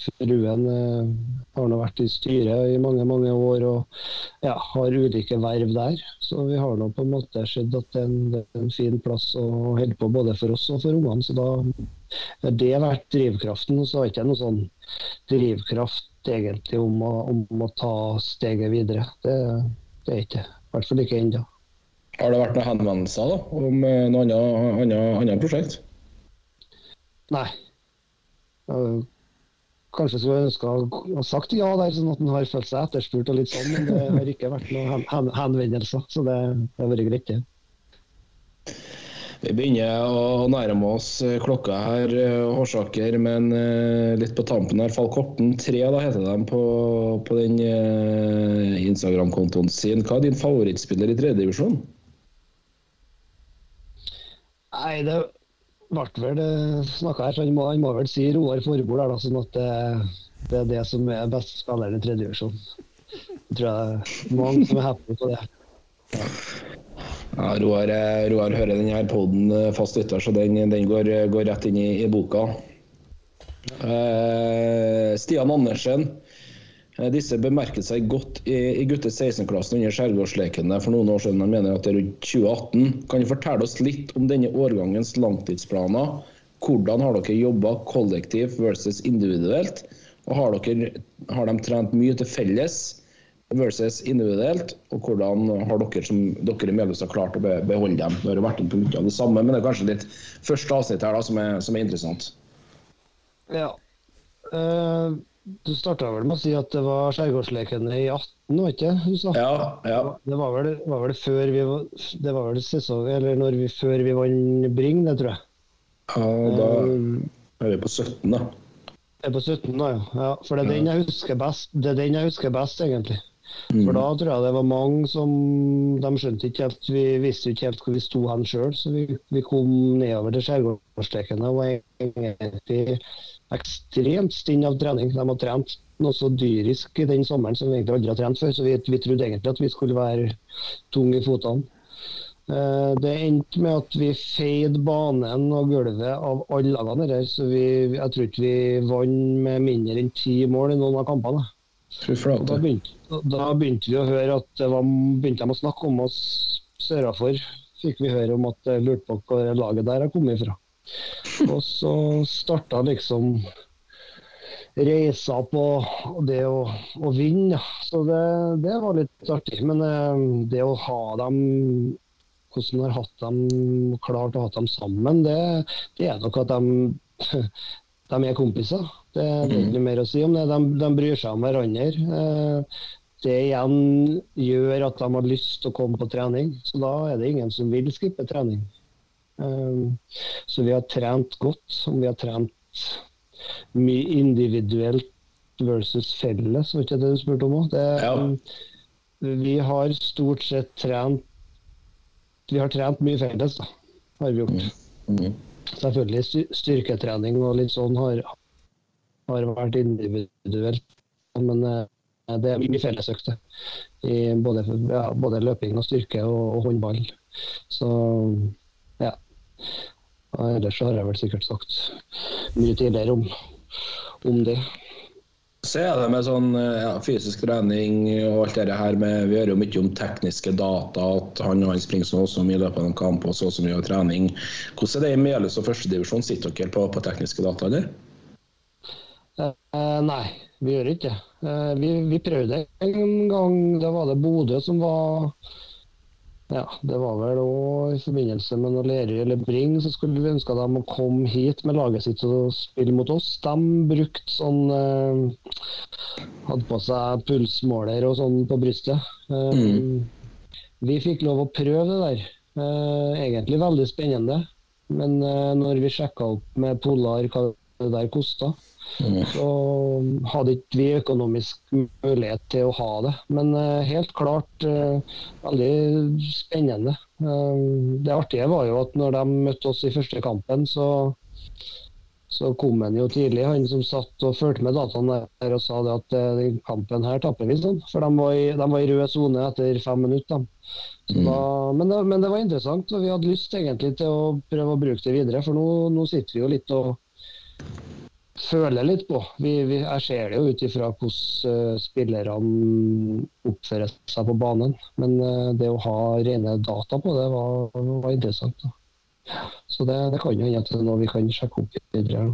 fruen uh, har nå vært i styret i mange mange år og ja, har ulike verv der. Så vi har nå på en måte sett at det er en, det er en fin plass å holde på både for oss og for ungene. Så da har det vært drivkraften. Så har jeg ikke noe sånn drivkraft egentlig om å, om å ta steget videre. Det, det er ikke. I hvert fall ikke ennå.
Har det vært noen henvendelser da, om eh, noe annet, annet, annet prosjekt?
Nei. Kanskje skulle jeg ønske å sagt ja der, sånn at han har følt seg etterspurt og litt sånn, men det har ikke vært noen hen henvendelser. Så det, det har vært greit, det.
Vi begynner å nærme oss eh, klokka her, Hårsaker, men litt på tampen her. Falkorten 3 da heter de på, på den Instagram-kontoen sin. Hva er din favorittspiller i tredjedivisjon?
Nei, det ble vel snakka her, så han må, han må vel si Roar Forbord der, da, sånn at det, det, er det som er beste spilleren i tredjedivisjon. Jeg tror det er mange som er happy på det. Ja.
Roar, Roar hører denne poden fast lytter, så den, den går, går, rett inn i, i boka. Uh, Stian Andersen. Disse bemerket seg godt i, i gutte 16-klassen under Skjærgårdslekene for noen år siden. Han mener at det er rundt 2018. Kan du fortelle oss litt om denne årgangens langtidsplaner? Hvordan har dere jobba kollektivt versus individuelt? Og har, dere, har de trent mye til felles? versus individuelt, og hvordan har dere som dere i Melhus klart å beholde dem? Det har vært en punkt av det samme, men det er kanskje litt første avsnitt her da, som er, som er interessant.
Ja. Eh, du starta vel med å si at det var Skjærgårdslekene i 18, var ikke det du sa?
Ja, ja.
Det var vel, var vel før vi var, Det var vel sesong, eller når vi, før vi vant Bring, det tror jeg.
ja da
Eh,
er vi på 17, da.
er på 17 da, ja. ja. For det er den jeg husker best, det er den jeg husker best egentlig.
Mm.
For da tror jeg det var mange som De skjønte ikke helt Vi visste ikke helt hvor vi sto hen sjøl, så vi, vi kom nedover til skjærgårdslekene og var egentlig ekstremt stinn av trening. De har trent noe så dyrisk i den sommeren som vi egentlig aldri har trent før, så vi, vi trodde egentlig at vi skulle være tunge i fotene. Eh, Det endte med at vi feide banen og gulvet av alle lagene der, så vi, jeg tror ikke vi vant med mindre enn ti mål i noen av kampene. Da begynte, da begynte vi å høre at det var, begynte de å snakke om oss sørafor. Fikk vi høre om at jeg lurte på hvor laget der har kommet fra. Og så starta liksom reisa på det å, å vinne. Så det, det var litt artig. Men eh, det å ha dem hvordan har hatt dem, klart å ha dem sammen, det, det er nok at de, de er kompiser. Det er egentlig mer å si om det. De, de bryr seg om hverandre. Eh, Det igjen gjør at de har lyst til å komme på trening, så da er det ingen som vil skippe trening. Eh, Så vi har trent godt. Om vi har trent mye individuelt versus felles, var ikke det du spurte om òg?
Ja.
Vi har stort sett trent Vi har trent mye felles, da. Har vi gjort.
Mm.
Selvfølgelig styrketrening og litt sånn har, har vært individuelt. Men eh, det er mye fellesøkter. I både, ja, både løping og styrke og, og håndball. Så Ellers har jeg vel sikkert sagt mye tidligere om, om det.
Så er det med sånn ja, fysisk trening og alt det her med Vi hører jo mye om tekniske data, at han og han springer så og så mye i løpet av en kamp og så og så mye trening. Hvordan er det i Mjøles og førstedivisjon? Sitter dere på, på tekniske data, eller?
Eh, nei, vi gjør ikke det. Eh, vi, vi prøvde en gang. Da var det Bodø som var Ja, det var vel òg i forbindelse med noe Lerøy eller Bring, så skulle vi ønske dem å komme hit med laget sitt og spille mot oss. De brukte sånn eh, Hadde på seg pulsmåler og sånn på brystet. Eh, Vi fikk lov å prøve det der. Eh, egentlig veldig spennende. Men eh, når vi sjekka opp med Polar hva det der kosta, så hadde ikke vi økonomisk mulighet til å ha det. Men eh, helt klart eh, veldig spennende. Eh, det artige var jo at når de møtte oss i første kampen, så, så kom han jo tidlig, han som satt og fulgte med dataene der og sa det at eh, den kampen her tapper vi sånn. For de var i, de var i rød sone etter fem minutter. Så da, men, det, men det var interessant, og vi hadde lyst egentlig til å prøve å bruke det videre. For nå, nå sitter vi jo litt og føler litt på. Vi, vi, jeg ser det jo ut ifra hvordan eh, spillerne oppfører seg på banen. Men eh, det å ha rene data på det var, var interessant. Da. Så det, det kan jo hende at det er noe vi kan sjekke opp videre.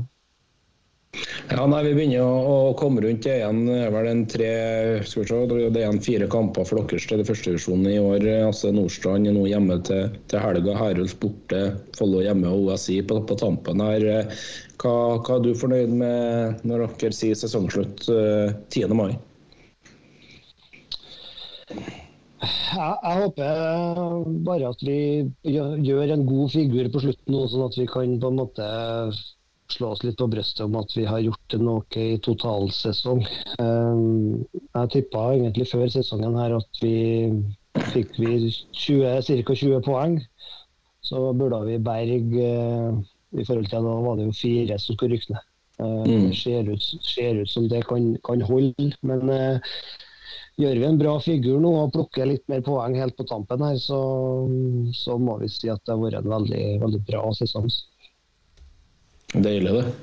Ja, nei, Vi begynner å, å komme rundt det igjen. Vel en tre, skal vi se, det er igjen fire kamper for deres til det første divisjonen i år. Altså Nordstrand er nå hjemme til, til helga. Herulf borte, Follo hjemme og OSI på, på tampen her. Hva, hva er du fornøyd med når dere sier sesongslutt eh, 10. mai?
Jeg, jeg håper bare at vi gjør en god figur på slutten, sånn at vi kan på en måte slå oss litt på brystet om at vi har gjort noe i totalsesong. Eh, Jeg tippa egentlig før sesongen her at vi fikk vi 20, ca. 20 poeng. Så burde vi berge eh, I forhold til da var det jo fire som skulle rykke ned. Eh,
Mm.
Det ser ut, ser ut som det kan, kan holde. Men gjør vi en bra figur nå og plukker litt mer poeng helt på tampen her, så, så må vi si at det har vært en veldig, veldig bra sesong.
Deilig, det.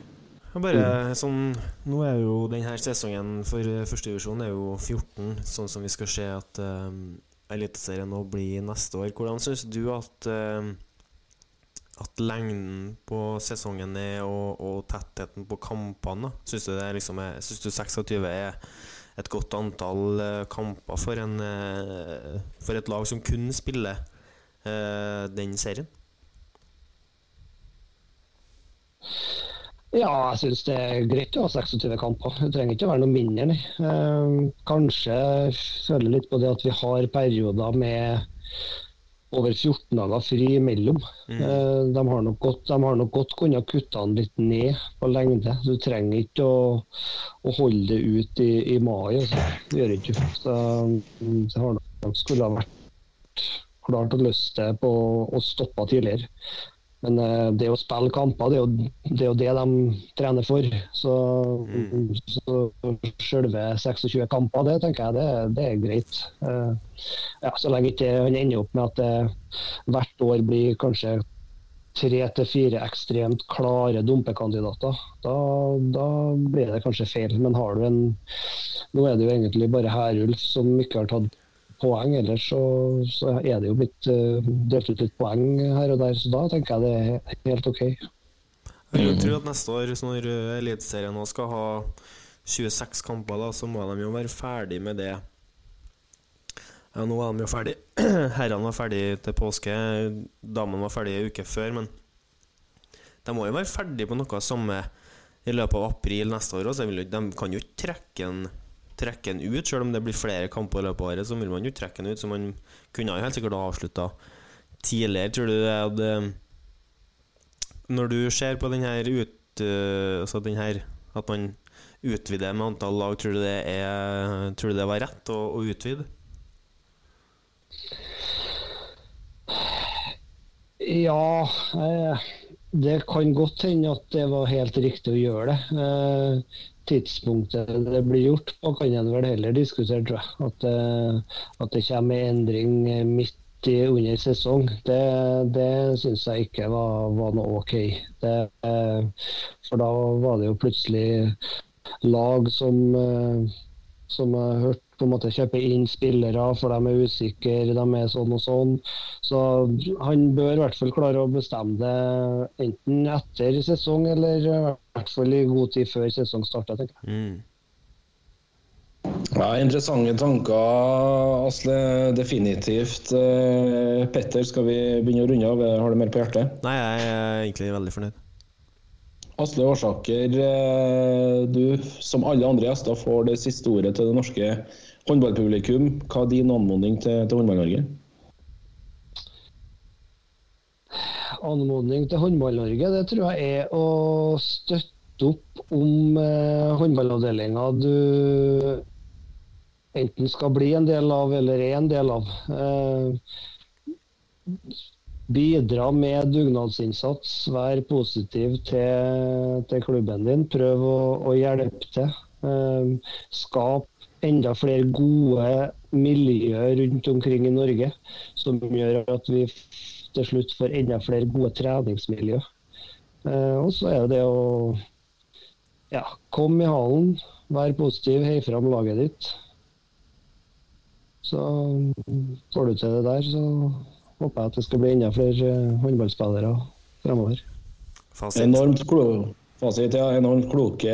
Bare sånn Nå er jo denne sesongen for førstedivisjon er jo 14, sånn som vi skal se at um, Eliteserien nå blir neste år. Hvordan syns du at um, at lengden på sesongen er, og, og tettheten på kampene? Syns du, det liksom er, syns du 26 er, et godt antall eh, kamper for, en, eh, for et lag som kun spiller uh, den serien?
Ja, jeg syns det er greit å ha 26 kamper. Det trenger ikke å være noe mindre, nei. Eh, kanskje føler litt på det at vi har perioder med over 14 dager fri imellom. Eh, de har nok godt, de har nok godt kunnet kutte den litt ned på lengde. Du trenger ikke å, å holde det ut i, i mai. Altså. Det gjør ikke. Så mm, det har nok skulle ha vært klart og løse det på å stoppe tidligere. Men eh, det å spille kamper, det er, jo, det er jo det de trener for. Så, så selve 26 kamper, det tenker jeg det, det er greit. Eh, ja, så lenge ikke han ender opp med at det hvert år blir kanskje tre til fire ekstremt klare dumpekandidater. Da, da blir det kanskje feil. Men har du en Nå er det jo egentlig bare Herulf som ikke har tatt poeng. Ellers så, så er det jo blitt uh, delt ut litt poeng her og der, så da tenker jeg det er helt OK.
Jeg tror at neste år, når eh, Eliteserien nå skal ha 26 kamper, da, så må de jo være ferdig med det. Ja, nå er de jo ferdig. Herrene var ferdig til påske, damene var ferdig en uke før, men de må jo være ferdig på noe samme i løpet av april neste år også. De kan jo ikke trekke en trekke den ut, selv om det blir flere kamper i løpet av året. Så vil man jo trekke den ut, så man kunne jo helt sikkert ha avslutta tidligere. Tror du det hadde Når du ser på den her ut Altså den her At man utvider med antall lag, tror du det, er, tror du det var rett å, å utvide?
Ja, eh, det kan godt hende at det var helt riktig å gjøre det. Eh, tidspunktet det blir gjort på, kan en vel heller diskutere, tror jeg. At, eh, at det kommer en endring midt i, under sesong, det, det syns jeg ikke var, var noe OK. Det, for da var det jo plutselig lag som, som jeg har hørt på en måte kjøpe inn spillere, for de er usikre, de er sånn og sånn. Så han bør i hvert fall klare å bestemme det enten etter sesong eller i hvert fall i god tid før sesong starter, tenker jeg.
Mm.
Ja, Interessante tanker, Asle. Definitivt. Eh, Petter, skal vi begynne å runde av? Har du mer på hjertet?
Nei, jeg er egentlig veldig fornøyd.
Asle Årsaker, eh, du som alle andre gjester får det siste ordet til det norske håndballpublikum. Hva er din anmodning til, til Håndball-Norge?
Anmodning til Håndball-Norge, det tror jeg er å støtte opp om eh, håndballavdelinga du enten skal bli en del av eller er en del av. Eh, bidra med dugnadsinnsats, vær positiv til, til klubben din. Prøv å, å hjelpe til. Eh, skap enda flere gode miljøer rundt omkring i Norge, som gjør at vi til slutt får enda flere gode treningsmiljø. Eh, og så er det å ja, komme i hallen, være positiv, heie fram laget ditt. Så får du til det der, så håper jeg at det skal bli enda flere eh, håndballspillere fremover.
Fasit.
Enormt, klo fasit, ja, enormt kloke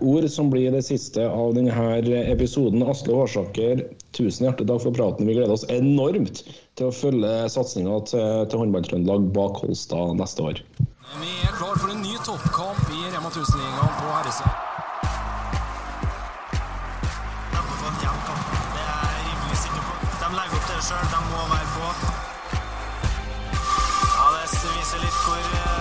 ord som blir det siste av denne episoden. Asle Hårsaker, tusen hjertelig takk for praten. Vi gleder oss enormt til å følge satsinga til, til Håndball-Trøndelag bak Holstad neste år.
Vi er klar for en ny toppkamp i Rema 1000-ligaen på herresida.
De må få en kamp. Det er jeg rimelig sikker på. De legger opp til det sjøl. De må være på. Ja, det viser litt hvor, eh,